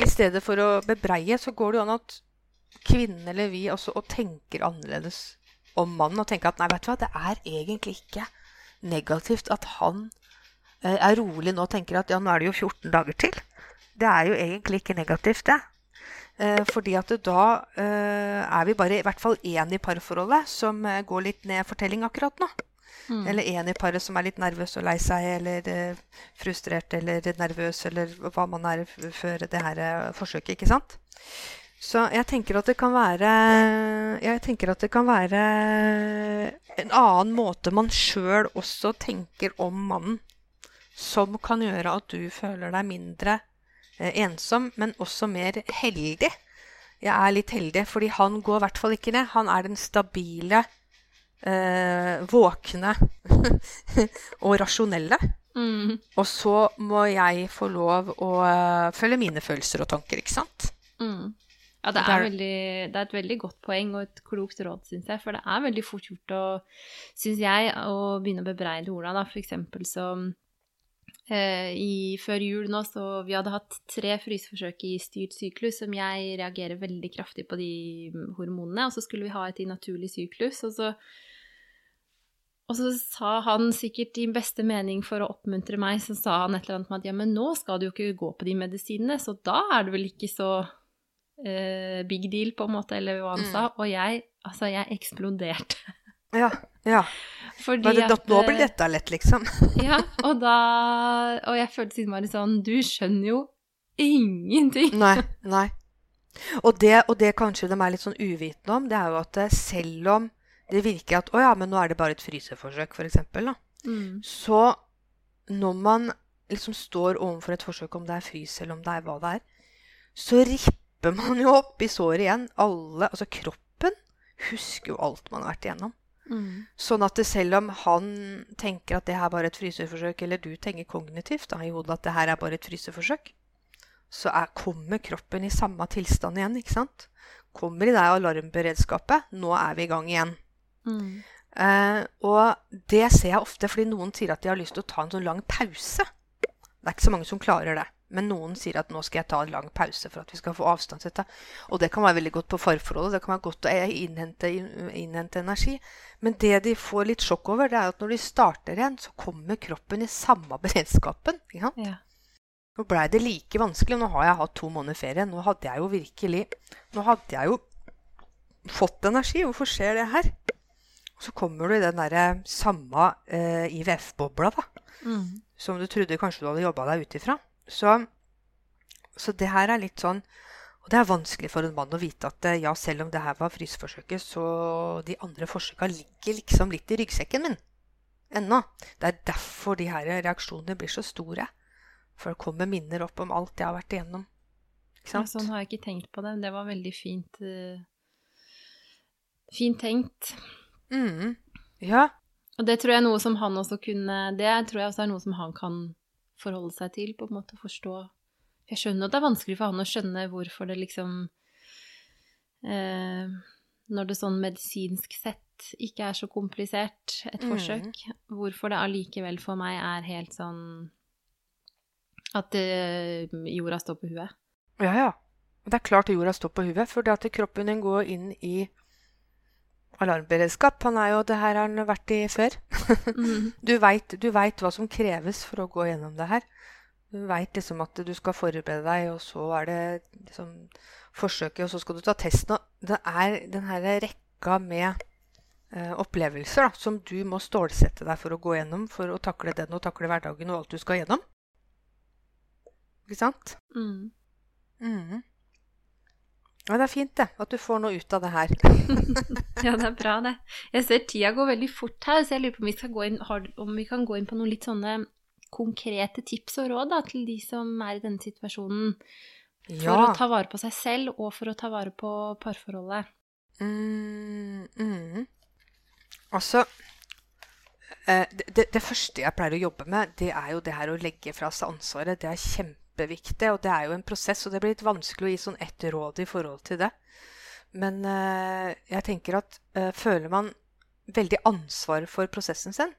i stedet for å bebreie, så går det jo an at kvinnen eller vi også og tenker annerledes om mannen. Og tenker at nei, vet du hva, det er egentlig ikke negativt at han eh, er rolig nå og tenker at ja, nå er det jo 14 dager til. Det er jo egentlig ikke negativt, det. Eh, fordi at da eh, er vi bare i hvert fall én i parforholdet som eh, går litt ned fortelling akkurat nå. Mm. Eller en i paret som er litt nervøs og lei seg, eller eh, frustrert eller nervøs, eller hva man er før det her eh, forsøket, ikke sant? Så jeg tenker at det kan være Jeg tenker at det kan være en annen måte man sjøl også tenker om mannen, som kan gjøre at du føler deg mindre eh, ensom, men også mer heldig. Jeg er litt heldig, fordi han går i hvert fall ikke ned. Han er den stabile, eh, våkne og rasjonelle. Mm. Og så må jeg få lov å eh, følge mine følelser og tanker, ikke sant? Mm. Ja, det er- veldig, det er et veldig godt poeng og et klokt råd, syns jeg. For det er veldig fort gjort å, syns jeg, å begynne å bebreide Ola, da. For eksempel så eh, i, før jul nå, så vi hadde hatt tre fryseforsøk i styrt syklus, som jeg reagerer veldig kraftig på de hormonene. Og så skulle vi ha et i naturlig syklus, og så og så sa han sikkert i beste mening for å oppmuntre meg, så sa han et eller annet med at ja, men nå skal du jo ikke gå på de medisinene, så da er det vel ikke så uh, big deal, på en måte, eller hva han Mm. sa. Og jeg, altså, jeg eksploderte. Ja. ja. Fordi det, at, nå blir eh, dette lett, liksom. Ja, og da Og jeg følte siden bare sånn Du skjønner jo ingenting. Nei. nei. Og det, og det kanskje de er litt sånn uvitende om, det er jo at eh, selv om det virker at å ja, men nå er det bare et fryseforsøk, for eksempel. Mm. Så når man liksom står overfor et forsøk, om det er frys eller om det er hva det er, så ripper man jo opp i såret igjen. Alle, altså kroppen husker jo alt man har vært igjennom. Mm. Sånn at det selv om han tenker at det her bare er et fryseforsøk, eller du tenker kognitivt da, i hodet at det her er bare et fryseforsøk, så er, kommer kroppen i samme tilstand igjen, ikke sant? Kommer i deg alarmberedskapet. Nå er vi i gang igjen. Mm. Eh, og det ser jeg ofte fordi noen sier at de har lyst til å ta en sånn lang pause. Det er ikke så mange som klarer det. Men noen sier at nå skal jeg ta en lang pause for at vi skal få avstand til dette. Og det kan være veldig godt på farforholdet. Det kan være godt å eh, innhente, innhente energi. Men det de får litt sjokk over, det er at når de starter igjen, så kommer kroppen i samme beredskapen. Sant? Ja. Nå blei det like vanskelig. Nå har jeg hatt to måneder ferie. Nå hadde jeg jo virkelig Nå hadde jeg jo fått energi. Hvorfor skjer det her? Og så kommer du i den derre samme eh, IVF-bobla, da. Mm. Som du trodde kanskje du hadde jobba deg ut ifra. Så, så det her er litt sånn Og det er vanskelig for en mann å vite at eh, ja, selv om det her var fryseforsøket, så de andre forsøka ligger liksom litt i ryggsekken min ennå. Det er derfor de her reaksjonene blir så store. For det kommer minner opp om alt jeg har vært igjennom. Ja, sånn har jeg ikke tenkt på det. Det var veldig fint uh, Fint tenkt. Mm. Ja. Og det tror jeg er noe som han også kunne Det tror jeg også er noe som han kan forholde seg til, på en måte forstå. Jeg skjønner at det er vanskelig for han å skjønne hvorfor det liksom eh, Når det sånn medisinsk sett ikke er så komplisert, et Mm. forsøk, hvorfor det allikevel for meg er helt sånn At eh, jorda står på huet. Ja, ja. Det er klart jorda står på huet, for det at kroppen din går inn i alarmberedskap. Han er jo, Det her har han vært i før. Mm. Du veit hva som kreves for å gå gjennom det her. Du veit liksom at du skal forberede deg, og så er det liksom forsøket, og så skal du ta testen. Og det er den her rekka med eh, opplevelser da, som du må stålsette deg for å gå gjennom, for å takle den og takle hverdagen og alt du skal gjennom. Ikke sant? Mm. Mhm. Ja, det er fint, det. At du får noe ut av det her. Ja, det er bra, det. Jeg ser tida går veldig fort her, så jeg lurer på om vi, inn, har, om vi kan gå inn på noen litt sånne konkrete tips og råd da, til de som er i denne situasjonen, for Ja. å ta vare på seg selv og for å ta vare på parforholdet. Mm, mm. Altså eh, det, det, det første jeg pleier å jobbe med, det er jo det her å legge fra seg ansvaret. Det er kjempeviktig, og det er jo en prosess, og det blir litt vanskelig å gi sånn ett råd i forhold til det. Men eh, jeg tenker at eh, føler man veldig ansvar for prosessen sin,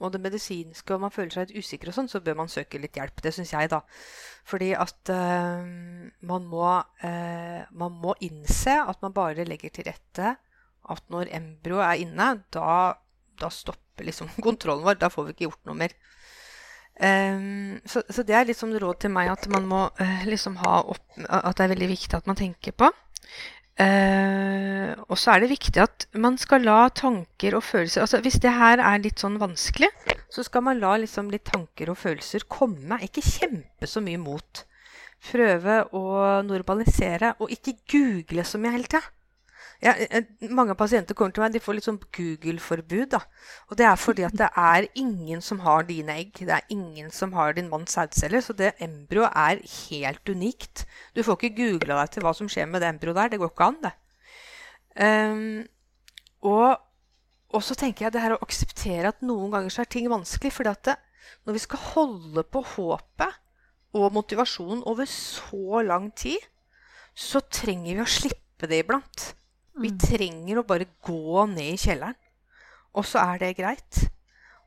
og det medisinske, og man føler seg litt usikker og sånn, så bør man søke litt hjelp. Det syns jeg, da. Fordi at uh, man, må, uh, man må innse at man bare legger til rette at når embryoet er inne, da, da, stopper liksom kontrollen vår. Da får vi ikke gjort noe mer. Um, så, så, det er sånn råd til meg at man må uh, liksom ha opp, At det er veldig viktig at man tenker på. Uh, og så er det viktig at man skal la tanker og følelser altså Hvis det her er litt sånn vanskelig, så skal man la liksom litt tanker og følelser komme. Ikke kjempe så mye mot. Prøve å normalisere, og ikke google så mye hele tida. Ja, mange pasienter kommer til meg, de får litt sånn Google-forbud. da. Og det er fordi at det er ingen som har dine egg. Det er ingen som har din manns sædceller. Så det embryoet er helt unikt. Du får ikke googla deg til hva som skjer med det embryoet der. Det går ikke an, det. Um, og, og, så tenker jeg det her å akseptere at noen ganger så er ting vanskelig. fordi at det, når vi skal holde på håpet og motivasjonen over så lang tid, så trenger vi å slippe det iblant. Vi mm. trenger å bare gå ned i kjelleren, og så er det greit.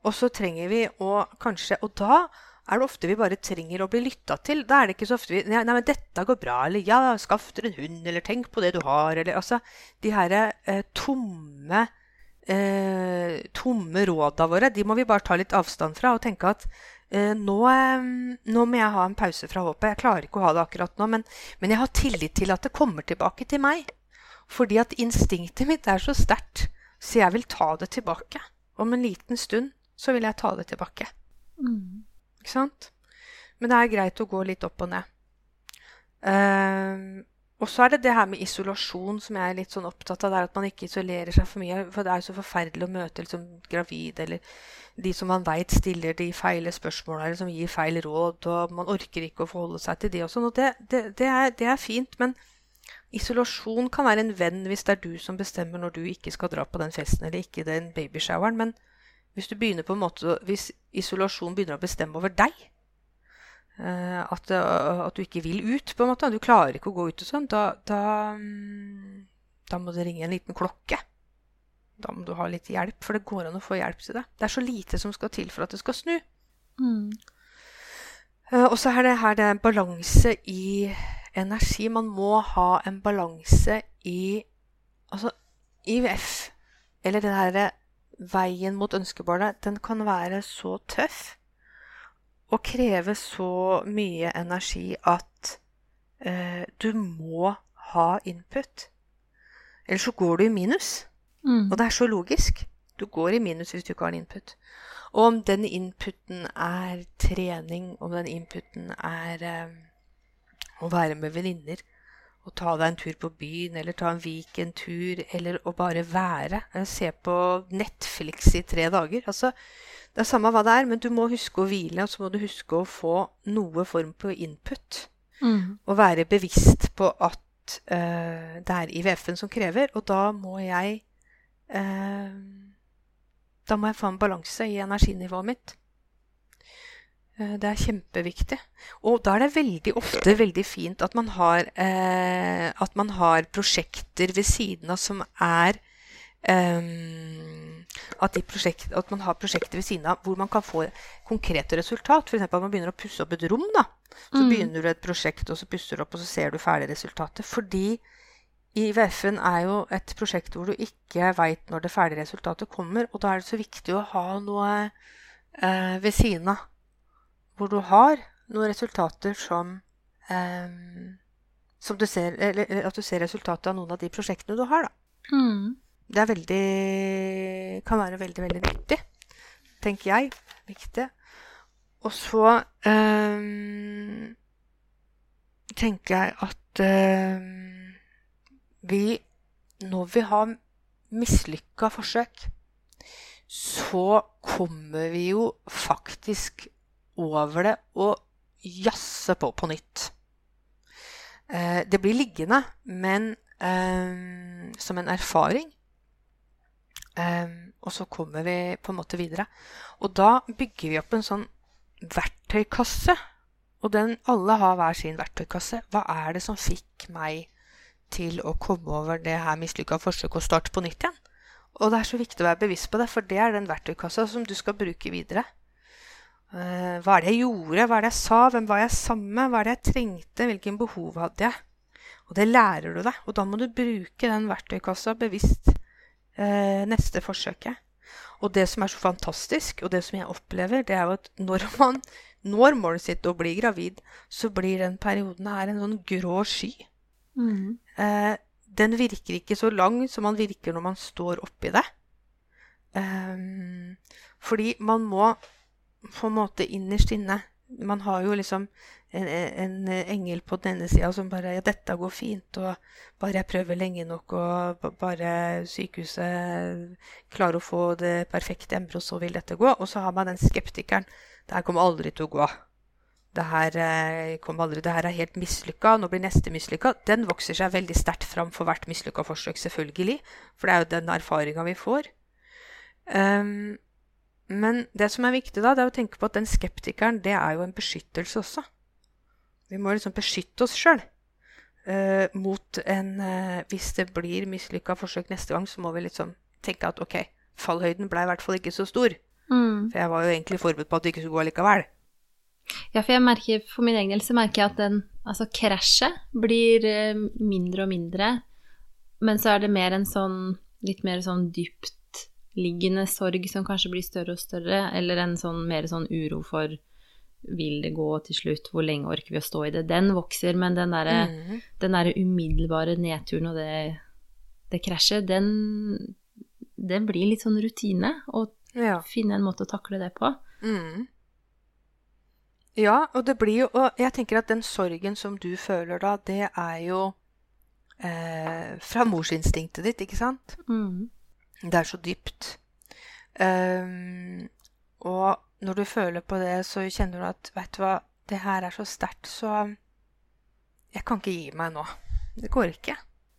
Og så trenger vi å kanskje Og da er det ofte vi bare trenger å bli lytta til. Da er det ikke så ofte vi Nei, nei men dette går bra. Eller ja, skaff dere en hund. Eller tenk på det du har. Eller altså De her eh, tomme eh, tomme råda våre, de må vi bare ta litt avstand fra og tenke at eh, nå, eh, nå, må jeg ha en pause fra håpet. Jeg klarer ikke å ha det akkurat nå, men, men jeg har tillit til at det kommer tilbake til meg. Fordi at instinktet mitt er så sterkt, så jeg vil ta det tilbake. Om en liten stund så vil jeg ta det tilbake. Mm. Ikke sant? Men det er greit å gå litt opp og ned. Uh, og så er det det her med isolasjon som jeg er litt sånn opptatt av. Det er At man ikke isolerer seg for mye. For det er jo så forferdelig å møte liksom, gravide eller de som man veit stiller de feile spørsmåla eller som gir feil råd. Og man orker ikke å forholde seg til det og sånn. Og det, det, det, er, det er fint. Men Isolasjon kan være en venn hvis det er du som bestemmer når du ikke skal dra på den festen eller ikke den babyshoweren. Men hvis, du på en måte, hvis isolasjon begynner å bestemme over deg, eh, at, eh, at, du ikke vil ut, på en måte, du klarer ikke å gå ut og sånn, da, da, mm, da må det ringe en liten klokke. Da må du ha litt hjelp, for det går an å få hjelp til det. Det er så lite som skal til for at det skal snu. Mm. Eh, og så er det her det er balanse i energi. Man må ha en balanse i Altså, IVF, eller den herre veien mot ønskebarnet, den kan være så tøff og kreve så mye energi at eh, du må ha input. Ellers så går du i minus. Mm. Og det er så logisk. Du går i minus hvis du ikke har en input. Og om den inputen er trening, om den inputen er eh, å være med venninner. Å ta deg en tur på byen, eller ta en weekendtur, eller å bare være. Se på Netflix i tre dager. Altså, det er samme hva det er, men du må huske å hvile, og så må du huske å få noe form på input. Mm. Og være bevisst på at uh, det er IVF-en som krever, og da må jeg uh, Da må jeg få en balanse i energinivået mitt. Eh, det er kjempeviktig. Og da er det veldig ofte veldig fint at man har, eh, at man har prosjekter ved siden av som er eh, at, prosjekt, at, man har prosjekter ved siden av hvor man kan få konkrete resultat. F.eks. at man begynner å pusse opp et rom. da. Så mm. begynner du et prosjekt, og så pusser du opp, og så ser du ferdig resultatet. Fordi IVF-en er jo et prosjekt hvor du ikke veit når det ferdige resultatet kommer. Og da er det så viktig å ha noe eh, ved siden av hvor du har noen resultater som um, som du ser, eller at du ser resultatet av noen av de prosjektene du har. Da. Mm. Det er veldig, kan være veldig, veldig nyttig, tenker jeg. Viktig. Og så um, tenker jeg at um, vi, når vi har mislykka forsøk, så kommer vi jo faktisk over det og jazze på på nytt. Eh, det blir liggende, men eh, som en erfaring. Eh, og så kommer vi på en måte videre. Og da bygger vi opp en sånn verktøykasse. Og den, alle har hver sin verktøykasse. Hva er det som fikk meg til å komme over det her mislykka forsøket og starte på nytt igjen? Og det er så viktig å være bevisst på det, for det er den verktøykassa som du skal bruke videre. Uh, hva er det jeg gjorde? Hva er det jeg sa? Hvem var jeg sammen med? Hva er det jeg trengte? Hvilken behov hadde jeg? Og det lærer du deg. Og da må du bruke den verktøykassa bevisst eh, neste forsøket. Og det som er så fantastisk, og det som jeg opplever, det er jo at når man når målet sitt å bli gravid, så blir den perioden her en sånn grå sky. Mm. Eh, den virker ikke så lang som man virker når man står oppi det. Eh, fordi man må på en måte innerst inne Man har jo liksom en, en engel på den ene sida som bare Ja, dette går fint, og bare jeg prøver lenge nok, og bare sykehuset klarer å få det perfekte embryoet, så vil dette gå. Og så har man den skeptikeren. Det her kommer aldri til å gå. Det her, eh, aldri, det her er helt mislykka, nå blir neste mislykka. Den vokser seg veldig sterkt fram for hvert mislykka forsøk, selvfølgelig. For det er jo den erfaringa vi får. Um, men det som er viktig, da, det er å tenke på at den skeptikeren, det er jo en beskyttelse også. Vi må liksom beskytte oss sjøl uh, eh, mot en uh, Hvis det blir mislykka forsøk neste gang, så må vi liksom tenke at OK, fallhøyden ble i hvert fall ikke så stor. Mm. For jeg var jo egentlig forberedt på at det ikke skulle gå likevel. Ja, for jeg merker, for min egen del så merker jeg at den, altså krasjet blir uh, mindre og mindre. Men så er det mer en sånn litt mer sånn dypt liggende sorg som kanskje blir større og større, eller en sånn mer sånn uro for vil det gå til slutt, hvor lenge orker vi å stå i det? Den vokser, men den derre mm. der umiddelbare nedturen og det, det krasjet, den, den blir litt sånn rutine. Å ja. finne en måte å takle det på. Mm. Ja, og det blir jo Og jeg tenker at den sorgen som du føler da, det er jo eh, fra morsinstinktet ditt, ikke sant? Mm. Det er så dypt. Um, og når du føler på det, så kjenner du at Vet du hva, det her er så sterkt, så jeg kan ikke gi meg nå. Det går ikke.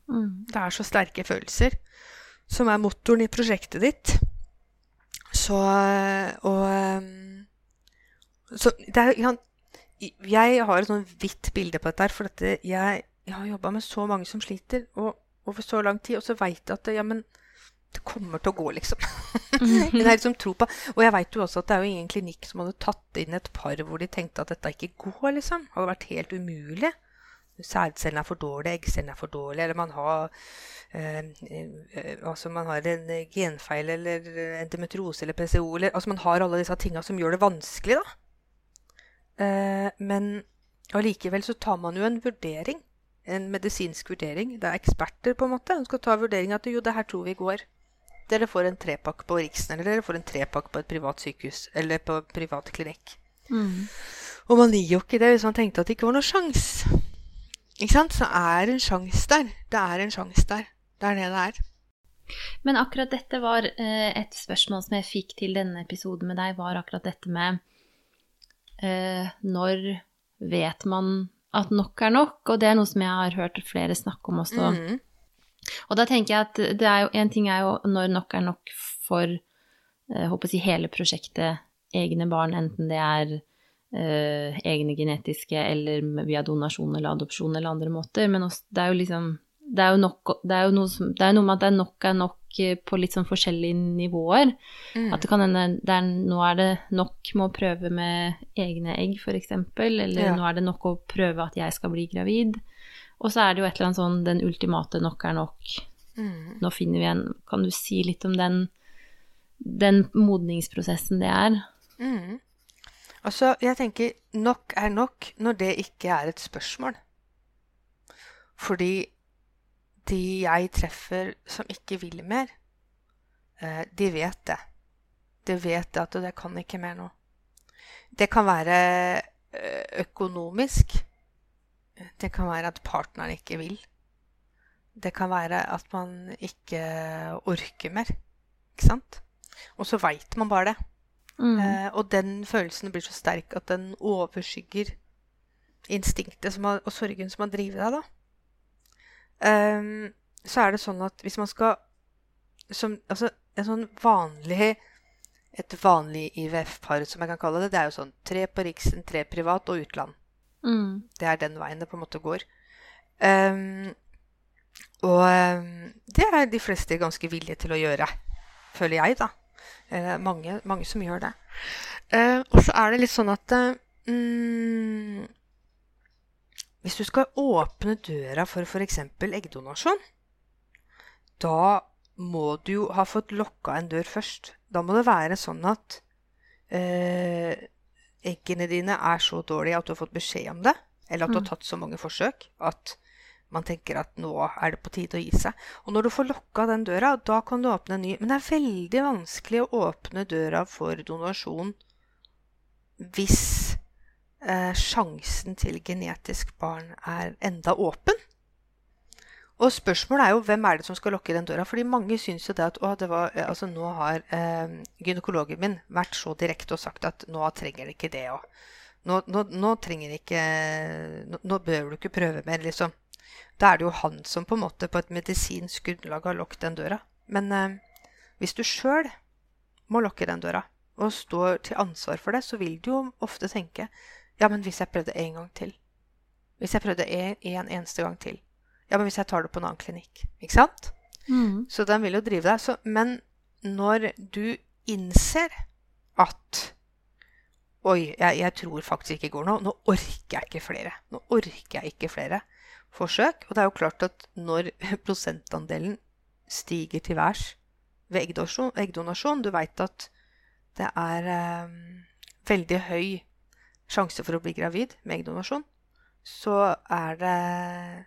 Mm. Det er så sterke følelser som er motoren i prosjektet ditt. Så Og um, Så det er Jeg har et sånn hvitt bilde på dette her, for dette, jeg, jeg har jobba med så mange som sliter og, over så lang tid, og så veit jeg at ja, men det kommer til å gå, liksom. det er liksom tro på. Og jeg veit jo også at det er jo ingen klinikk som hadde tatt inn et par hvor de tenkte at dette ikke går, liksom. Det hadde vært helt umulig. Sædcellene er for dårlige, eggcellene er for dårlige, eller man har eh, eh, altså man har en genfeil eller endometriose eller PCO eller Altså man har alle disse tinga som gjør det vanskelig, da. Eh, men allikevel så tar man jo en vurdering. En medisinsk vurdering. Det er eksperter på en måte Hun skal ta vurdering at jo, det her tror vi går. Dere får en trepakke på Riksen, eller dere får en trepakke på et privat sykehus, eller på privat klinikk. Mm. Og man gir jo ikke det hvis man tenkte at det ikke var noe sjans. Ikke sant? Så er en sjanse der. Det er en sjanse der. Det er det det er. Men akkurat dette var eh, et spørsmål som jeg fikk til denne episoden med deg, var akkurat dette med eh, Når vet man at nok er nok? Og det er noe som jeg har hørt flere snakke om også. Mm. Og da tenker jeg at det er jo En ting er jo når nok er nok for jeg eh, håper å si hele prosjektet, egne barn, enten det er eh, egne genetiske eller via donasjon eller adopsjon eller andre måter. Men også, det er jo liksom det er jo, nok, det er jo noe, det er noe med at det er nok er nok eh, på litt sånn forskjellige nivåer. Mm. At det kan hende nå er det nok med å prøve med egne egg, f.eks. Eller ja. nå er det nok å prøve at jeg skal bli gravid. Og så er det jo et eller annet sånn den ultimate nok er nok. Mm. Nå finner vi en Kan du si litt om den, den modningsprosessen det er? Mm. Altså, jeg tenker nok er nok når det ikke er et spørsmål. Fordi de jeg treffer som ikke vil mer, eh, de vet det. De vet at det kan ikke mer nå. Det kan være eh, økonomisk. Det kan være at partneren ikke vil. Det kan være at man ikke orker mer. Ikke sant? Og så veit man bare det. Mm. Eh, og den følelsen blir så sterk at den overskygger instinktet har, og sorgen som har drevet deg, da. Um, så er det sånn at hvis man skal som, Altså en sånn vanlig Et vanlig IVF-par, som jeg kan kalle det, det er jo sånn tre på Riksen, tre privat og utland. Mm. Det er den veien det på en måte går. Um, og um, det er de fleste ganske villige til å gjøre. føler jeg, da. Uh, mange, mange, som gjør det. Uh, og så er det litt sånn at uh, Hvis du skal åpne døra for f.eks. eggdonasjon, da må du jo ha fått lokka en dør først. Da må det være sånn at eh, eggene dine er så dårlige at du har fått beskjed om det, eller at du har mm. tatt så mange forsøk at man tenker at nå er det på tide å gi seg. Og når du får lukka den døra, da kan du åpne en ny. Men det er veldig vanskelig å åpne døra for donasjon hvis eh, sjansen til genetisk barn er enda åpen. Og spørsmålet er jo hvem er det som skal lukke den døra. Fordi mange syns jo det at å, det var, altså, nå har eh, gynekologen min vært så direkte og sagt at nå trenger det ikke det òg. Nå, nå, nå, trenger ikke nå, nå, bør du ikke prøve mer, liksom. Da er det jo han som på en måte på et medisinsk grunnlag har lukket den døra. Men eh, hvis du sjøl må lukke den døra, og står til ansvar for det, så vil du jo ofte tenke ja, men hvis jeg prøvde en gang til Hvis jeg prøvde en, en eneste gang til Ja, men hvis jeg tar det på en annen klinikk Ikke sant? Mm. Så den vil jo drive deg. Så, men når du innser at Oi, jeg, jeg, tror faktisk ikke går nå. Nå orker jeg ikke flere. Nå orker jeg ikke flere forsøk. Og det er jo klart at når prosentandelen stiger til værs ved eggdonasjon, eggdonasjon Du veit at det er eh, veldig høy sjanse for å bli gravid med eggdonasjon. Så er det,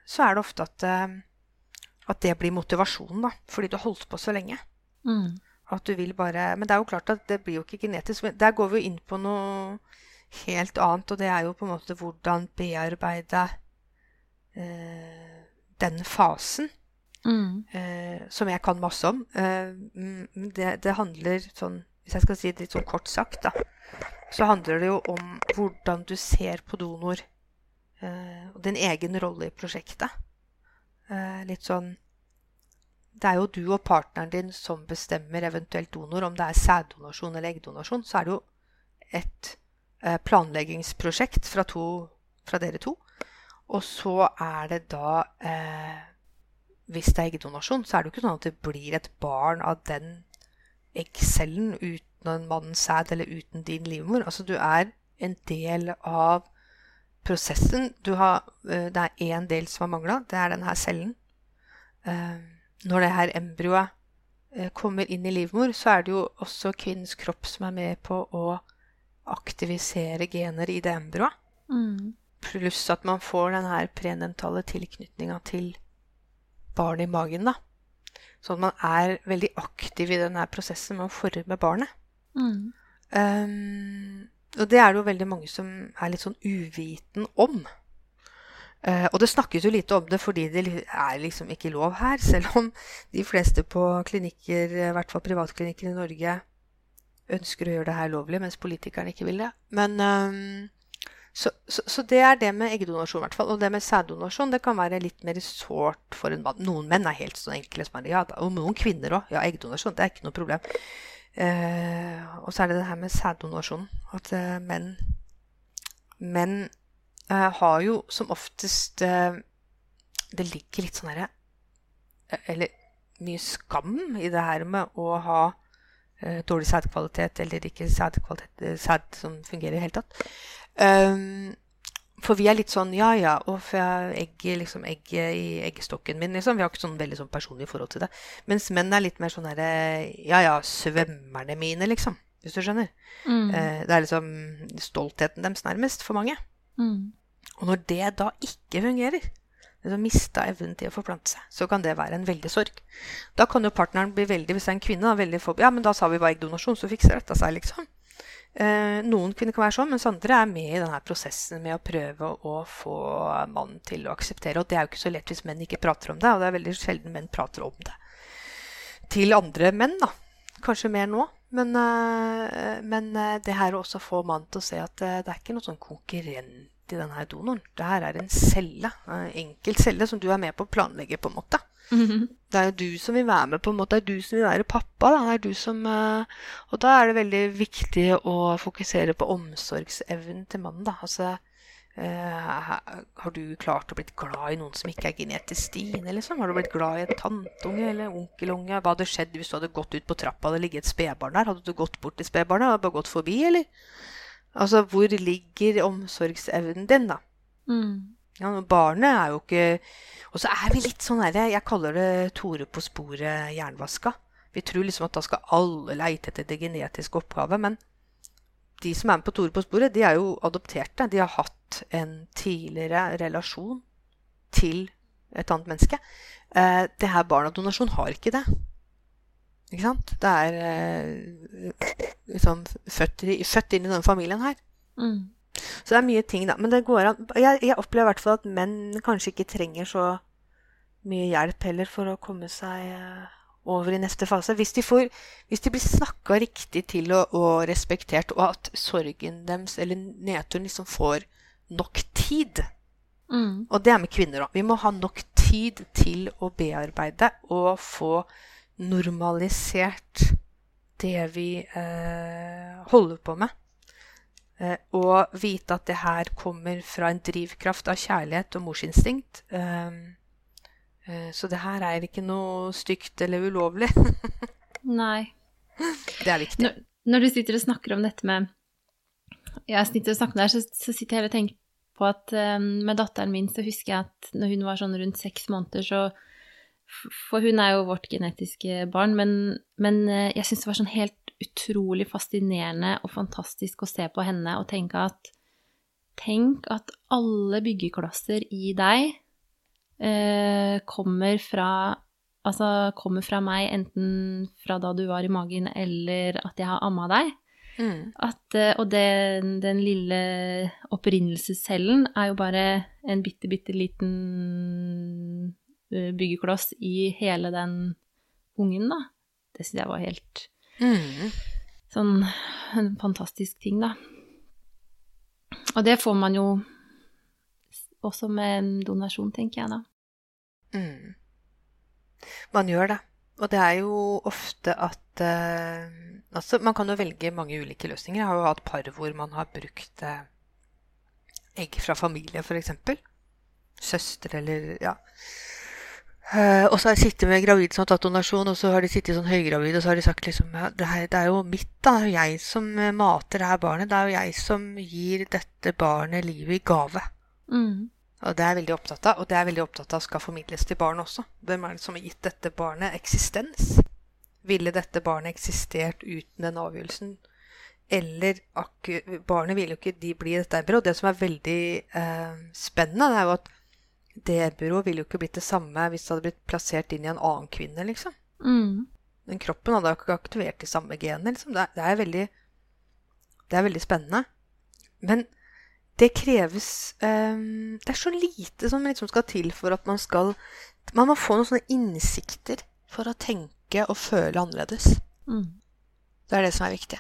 så er det ofte at, eh, at, det blir motivasjonen, da. Fordi du har holdt på så lenge. Mm. At du vil bare Men det er jo klart at det blir jo ikke genetisk. Der går vi jo inn på noe helt annet, og det er jo på en måte hvordan bearbeide Eh, den fasen. Mm. Eh, som jeg kan masse om. Eh, det, det, handler sånn Hvis jeg skal si det litt sånn kort sagt, da, så handler det jo om hvordan du ser på donor. Og din egen rolle i prosjektet. litt sånn det er jo du og partneren din som bestemmer eventuelt donor. Om det er sæddonasjon eller eggdonasjon, så er det jo et planleggingsprosjekt fra, to, fra dere to. Og så er det da eh, Hvis det er eggdonasjon, så er det jo ikke sånn at det blir et barn av den eggcellen uten en mannens sæd eller uten din livmor. Altså du er en del av prosessen. Har, eh, det er én del som har mangla. Det er denne cellen. Eh, når det her embryoet eh, kommer inn i livmor, så er det jo også kvinnens kropp som er med på å aktivisere gener i det embryoet. Mm. Pluss at man får den her prenentale tilknytninga til barnet i magen. da. Sånn at man er veldig aktiv i denne prosessen med å forme barnet. Mm. Um, og det er det jo veldig mange som er litt sånn uviten om. Uh, og det snakkes jo lite om det fordi det er liksom ikke lov her, selv om de fleste på klinikker, i hvert fall privatklinikker i Norge, ønsker å gjøre det her lovlig, mens politikerne ikke vil det. Men uh, så, så, så, det er det med eggdonasjon, i hvert fall. Og det med sæddonasjon det kan være litt mer sårt for en mann. Noen menn er helt sånn enkle som er ja, Og noen kvinner òg. Ja, eggdonasjon, det er ikke noe problem. Eh, og så er det det her med sæddonasjon. At eh, menn Menn eh, har jo som oftest Det ligger litt sånn herre Eller mye skam i det her med å ha eh, dårlig sædkvalitet eller ikke sædkvalitet, sæd som fungerer i det hele tatt. Um, for vi er litt sånn ja ja, og for jeg egget, liksom, egget i eggstokken min. Liksom. Vi har ikke sånn veldig sånn personlig forhold til det. Mens menn er litt mer sånn herre ja ja, svømmerne mine, liksom. Hvis du skjønner. Mm. Uh, det er liksom stoltheten deres nærmest for mange. Mm. Og når det da ikke fungerer, liksom mista evnen til å forplante seg, så kan det være en veldig sorg. Da kan jo partneren bli veldig, hvis det er en kvinne, da, veldig for, Ja, men da sa vi bare eggdonasjon, så fikser dette seg, liksom. Eh, noen kvinner kan være sånn, mens andre er med i denne prosessen med å prøve å få mannen til å akseptere. Og det er jo ikke så lett hvis menn ikke prater om det, og det er veldig sjelden menn prater om det. Til andre menn, da. Kanskje mer nå. Men, eh, men uh, det her å også få mannen til å se at uh, det er ikke noe sånn konkurrent i denne donoren. Det her er en celle, en enkel celle, som du er med på å planlegge, på en måte. Mm -hmm. Det er jo du som vil være med, på en måte. Det er du som vil være pappa. Da. Det er du som, uh, og da er det veldig viktig å fokusere på omsorgsevnen til mannen. Da. Altså, Uh, har du klart å blitt glad i noen som ikke er genetisk dine, liksom? Har du blitt glad i en tanteunge eller onkelunge? Hva hadde skjedd hvis du hadde gått ut på trappa og det ligget et spedbarn der? Hadde du gått bort til spedbarnet og bare gått forbi, eller? Altså, hvor ligger omsorgsevnen din, da? Mm. Ja, barnet er jo ikke Og så er vi litt sånn herre Jeg kaller det Tore på sporet jernvaska. Vi tror liksom at da skal alle leite etter det genetiske opphavet, men de som er med på Tore på sporet, de er jo adopterte. De har hatt en tidligere relasjon til et annet menneske. Eh, det her barn av donasjon har ikke det. Ikke sant? Det er liksom født, født, inn i denne familien her. Mm. Så det er mye ting, da. Men det går an Jeg, jeg opplever i hvert fall at menn kanskje ikke trenger så mye hjelp heller for å komme seg eh, over i neste fase. Hvis de, får, hvis de blir snakka riktig til og, og, respektert, og at sorgen deres eller nedturen liksom får nok tid. Mm. Og det er med kvinner òg. Vi må ha nok tid til å bearbeide og få normalisert det vi eh, holder på med. Eh, og vite at det her kommer fra en drivkraft av kjærlighet og morsinstinkt. Eh, Eh, så det her er ikke noe stygt eller ulovlig. Nei. Det er viktig. Når, når, du sitter og snakker om dette med Jeg sitter og snakker der, så, så sitter jeg og tenker på at um, med datteren min så husker jeg at når hun var sånn rundt seks måneder, så For hun er jo vårt genetiske barn, men, men uh, jeg syns det var sånn helt utrolig fascinerende og fantastisk å se på henne og tenke at Tenk at alle byggeklosser i deg eh, kommer fra Altså kommer fra meg, enten fra da du var i magen, eller at jeg har amma deg. Mm. At, eh, og den, den lille opprinnelsescellen er jo bare en bitte, bitte liten eh, byggekloss i hele den ungen, da. Det syns jeg var helt mm. sånn en fantastisk ting, da. Og det får man jo også med en donasjon, tenker jeg da. Mm. Man gjør det. Og det er jo ofte at eh, altså, Man kan jo velge mange ulike løsninger. Jeg har jo hatt par hvor man har brukt eh, egg fra familie, f.eks. Søster eller ja. Uh, og så har jeg sittet med gravid som har tatt donasjon, og så har de sittet sånn høygravid, og så har de sagt liksom ja, det, her, det er jo mitt, da. Det er jo jeg som mater det her barnet. Det er jo jeg som gir dette barnet livet i gave. Mm. Og det er jeg veldig opptatt av, og det er jeg veldig opptatt av skal formidles til barn også. Hvem er det som har gitt dette barnet eksistens? Ville dette barnet eksistert uten den avgjørelsen? Eller Barnet vil jo ikke de bli dette Og Det som er veldig uh, spennende, det er jo at det byrået ville jo ikke blitt det samme hvis det hadde blitt plassert inn i en annen kvinne, liksom. Mm. Den kroppen hadde jo ikke aktivert de samme genene, liksom. Det er, det er, veldig Det er veldig spennende. Men det kreves um, Det er så lite som liksom skal til for at man skal Man må få noen sånne innsikter for å tenke og føle annerledes. Mm. Det er det som er viktig.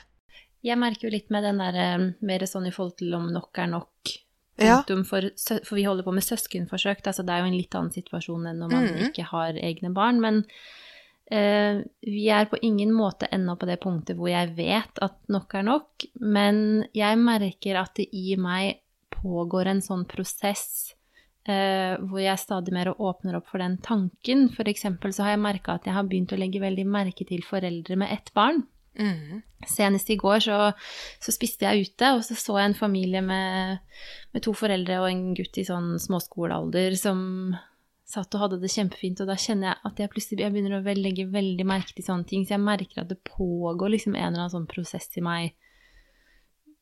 Jeg merker jo litt med den der um, mer sånn i forhold til om nok er nok. Ja. For, for, vi holder på med søskenforsøk. Altså det er jo en litt annen situasjon enn når man mm. ikke har egne barn. Men eh, vi er på ingen måte ennå på det punktet hvor jeg vet at nok er nok. Men jeg merker at det i meg pågår en sånn prosess eh, hvor jeg stadig mer åpner opp for den tanken. For eksempel så har jeg merka at jeg har begynt å legge veldig merke til foreldre med ett barn. Mm. Senest i går så, så, spiste jeg ute, og så så jeg en familie med, med to foreldre og en gutt i sånn småskolealder som satt og hadde det kjempefint, og da kjenner jeg at jeg plutselig jeg begynner å legge veldig merke til sånne ting, så jeg merker at det pågår liksom en eller annen sånn prosess i meg.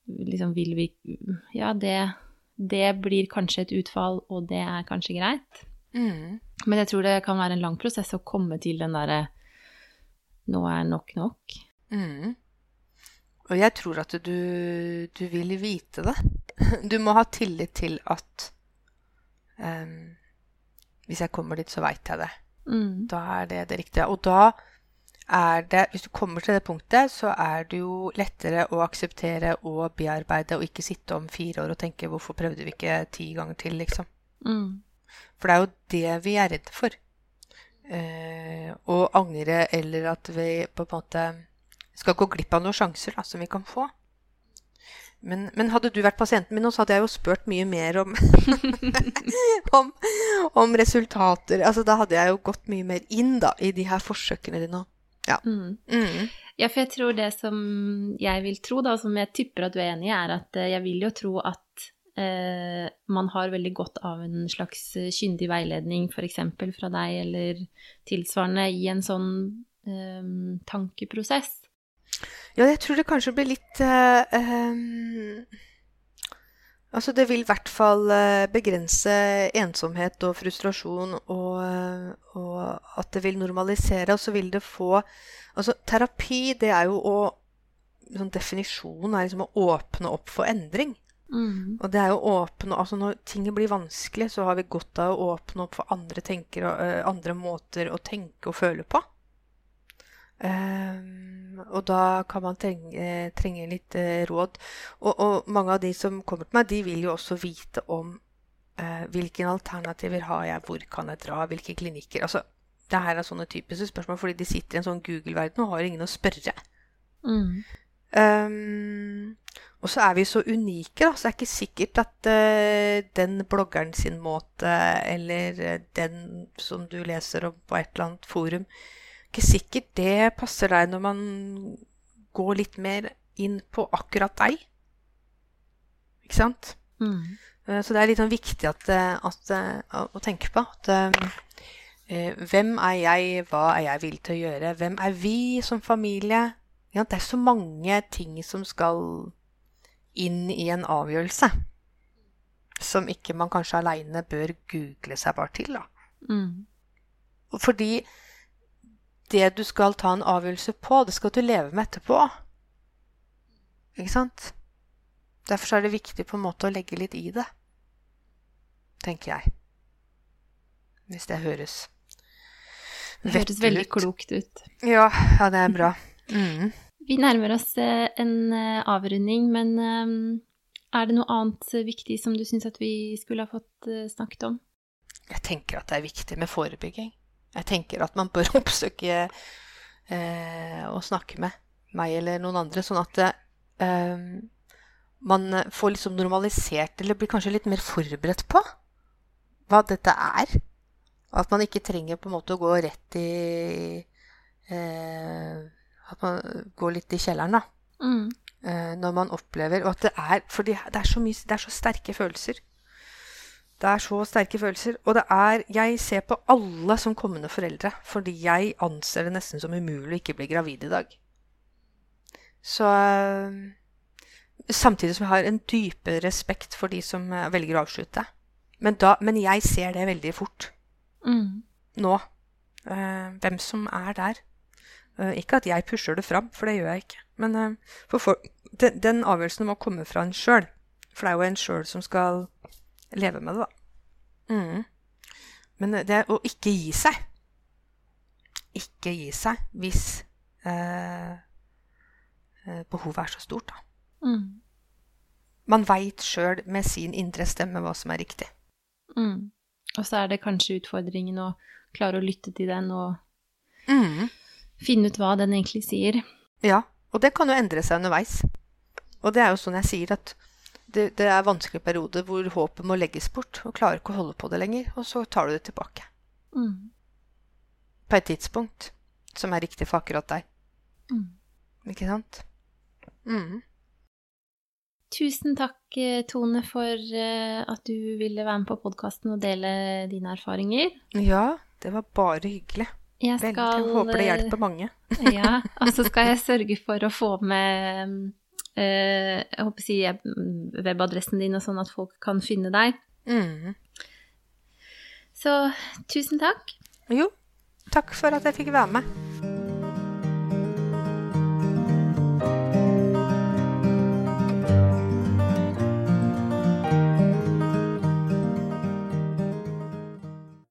Liksom vil vi Ja, det det blir kanskje et utfall, og det er kanskje greit. Mm. Men jeg tror det kan være en lang prosess å komme til den derre Nå er nok nok. Mm. Og jeg tror at du, du, vil vite det. Du må ha tillit til at um, Hvis jeg kommer dit, så veit jeg det. Mm. Da er det det riktige. Og da er det Hvis du kommer til det punktet, så er det jo lettere å akseptere og bearbeide og ikke sitte om fire år og tenke 'hvorfor prøvde vi ikke ti ganger til', liksom. Mm. For det er jo det vi er redd for. Eh, å angre eller at vi på en måte skal gå glipp av noen sjanser da, som vi kan få. Men, men, hadde du vært pasienten min nå, så hadde jeg jo spurt mye mer om, om, om, resultater. Altså, da hadde jeg jo gått mye mer inn da, i de her forsøkene dine. Ja. Mm. Mm. ja, for jeg tror det som jeg vil tro, da, som jeg tipper at du er enig i, er at eh, jeg vil jo tro at eh, man har veldig godt av en slags kyndig veiledning, f.eks. fra deg eller tilsvarende, i en sånn eh, tankeprosess. Ja, jeg tror det kanskje blir litt uh, um, Altså, det vil i hvert fall uh, begrense ensomhet og frustrasjon, og, uh, og, at det vil normalisere, og så vil det få Altså, terapi, det er jo å Sånn Definisjonen er liksom å åpne opp for endring. Mm. Og det er jo åpne Altså, når ting blir vanskelig, så har vi godt av å åpne opp for andre, tenker, andre måter å tenke og føle på. Um, og da kan man trenge, trenge litt uh, råd. Og, og, mange av de som kommer til meg, de vil jo også vite om uh, hvilke alternativer har jeg, hvor kan jeg dra, hvilke klinikker. Altså, det her er sånne typiske spørsmål fordi de sitter i en sånn Google-verden og har ingen å spørre. Mm. Um, og så er vi så unike, da, så det er ikke sikkert at uh, den bloggeren sin måte, eller den som du leser om på et eller annet forum, ikke sikkert det passer deg når man går litt mer inn på akkurat deg. Ikke sant? Mm. Eh, så det er litt sånn viktig at, eh, at, eh, å tenke på at hvem er jeg, hva er jeg villig til å gjøre? Hvem er vi som familie? Ja, det er så mange ting som skal inn i en avgjørelse. Som ikke man kanskje aleine bør google seg bare til, da. Mm. Fordi det du skal ta en avgjørelse på, det skal du leve med etterpå. Ikke sant? Derfor er det viktig på en måte å legge litt i det. Tenker jeg. Hvis det høres Det høres veldig klokt ut. Ja, ja, det er bra. Mm. Vi nærmer oss eh, en eh, avrunding, men eh, er det noe annet viktig som du syns at vi skulle ha fått snakket om? Jeg tenker at det er viktig med forebygging. Jeg tenker at man bør oppsøke eh, og snakke med meg eller noen andre, sånn at eh, man får liksom normalisert, eller blir kanskje litt mer forberedt på hva dette er. At man ikke trenger på en måte å gå rett i eh, At man går litt i kjelleren, da. Mm. Eh, når man opplever Og at det er For det er så, mye, det er så sterke følelser. Det er så sterke følelser. Og det er Jeg ser på alle som kommende foreldre, fordi jeg anser det nesten som umulig å ikke bli gravid i dag. Så Samtidig som jeg har en dype respekt for de som eh, velger å avslutte. Men, da, men jeg ser det veldig fort. Mm. Nå. Uh, hvem som er der. Ikke at jeg pusher det fram, for det gjør jeg ikke. Men for folk, den, den, avgjørelsen må komme fra en sjøl. For det er jo en sjøl som skal leve med det, da. Mm. Men det å ikke gi seg. Ikke gi seg hvis eh, eh behovet er så stort, da. Mm. Man veit sjøl med sin indre stemme hva som er riktig. Mm. Og så er det kanskje utfordringen å klare å lytte til den og mm. finne ut hva den egentlig sier. Ja, og det kan jo endre seg underveis. Og det er jo sånn jeg sier at det, det er vanskelige perioder hvor håpet må legges bort, og klarer ikke å holde på det lenger, og så tar du det tilbake. Mm. På et tidspunkt som er riktig for akkurat deg. Mm. Ikke sant? Mm. Tusen takk, eh, Tone, for eh, at du ville være med på podkasten og dele dine erfaringer. Ja, det var bare hyggelig. Jeg, skal, jeg håper det hjelper mange. ja, og så skal jeg sørge for å få med Eh, jeg håper å si webadressen din, og sånn at folk kan finne deg. Mm. Så tusen takk. Jo, takk for at jeg fikk være med.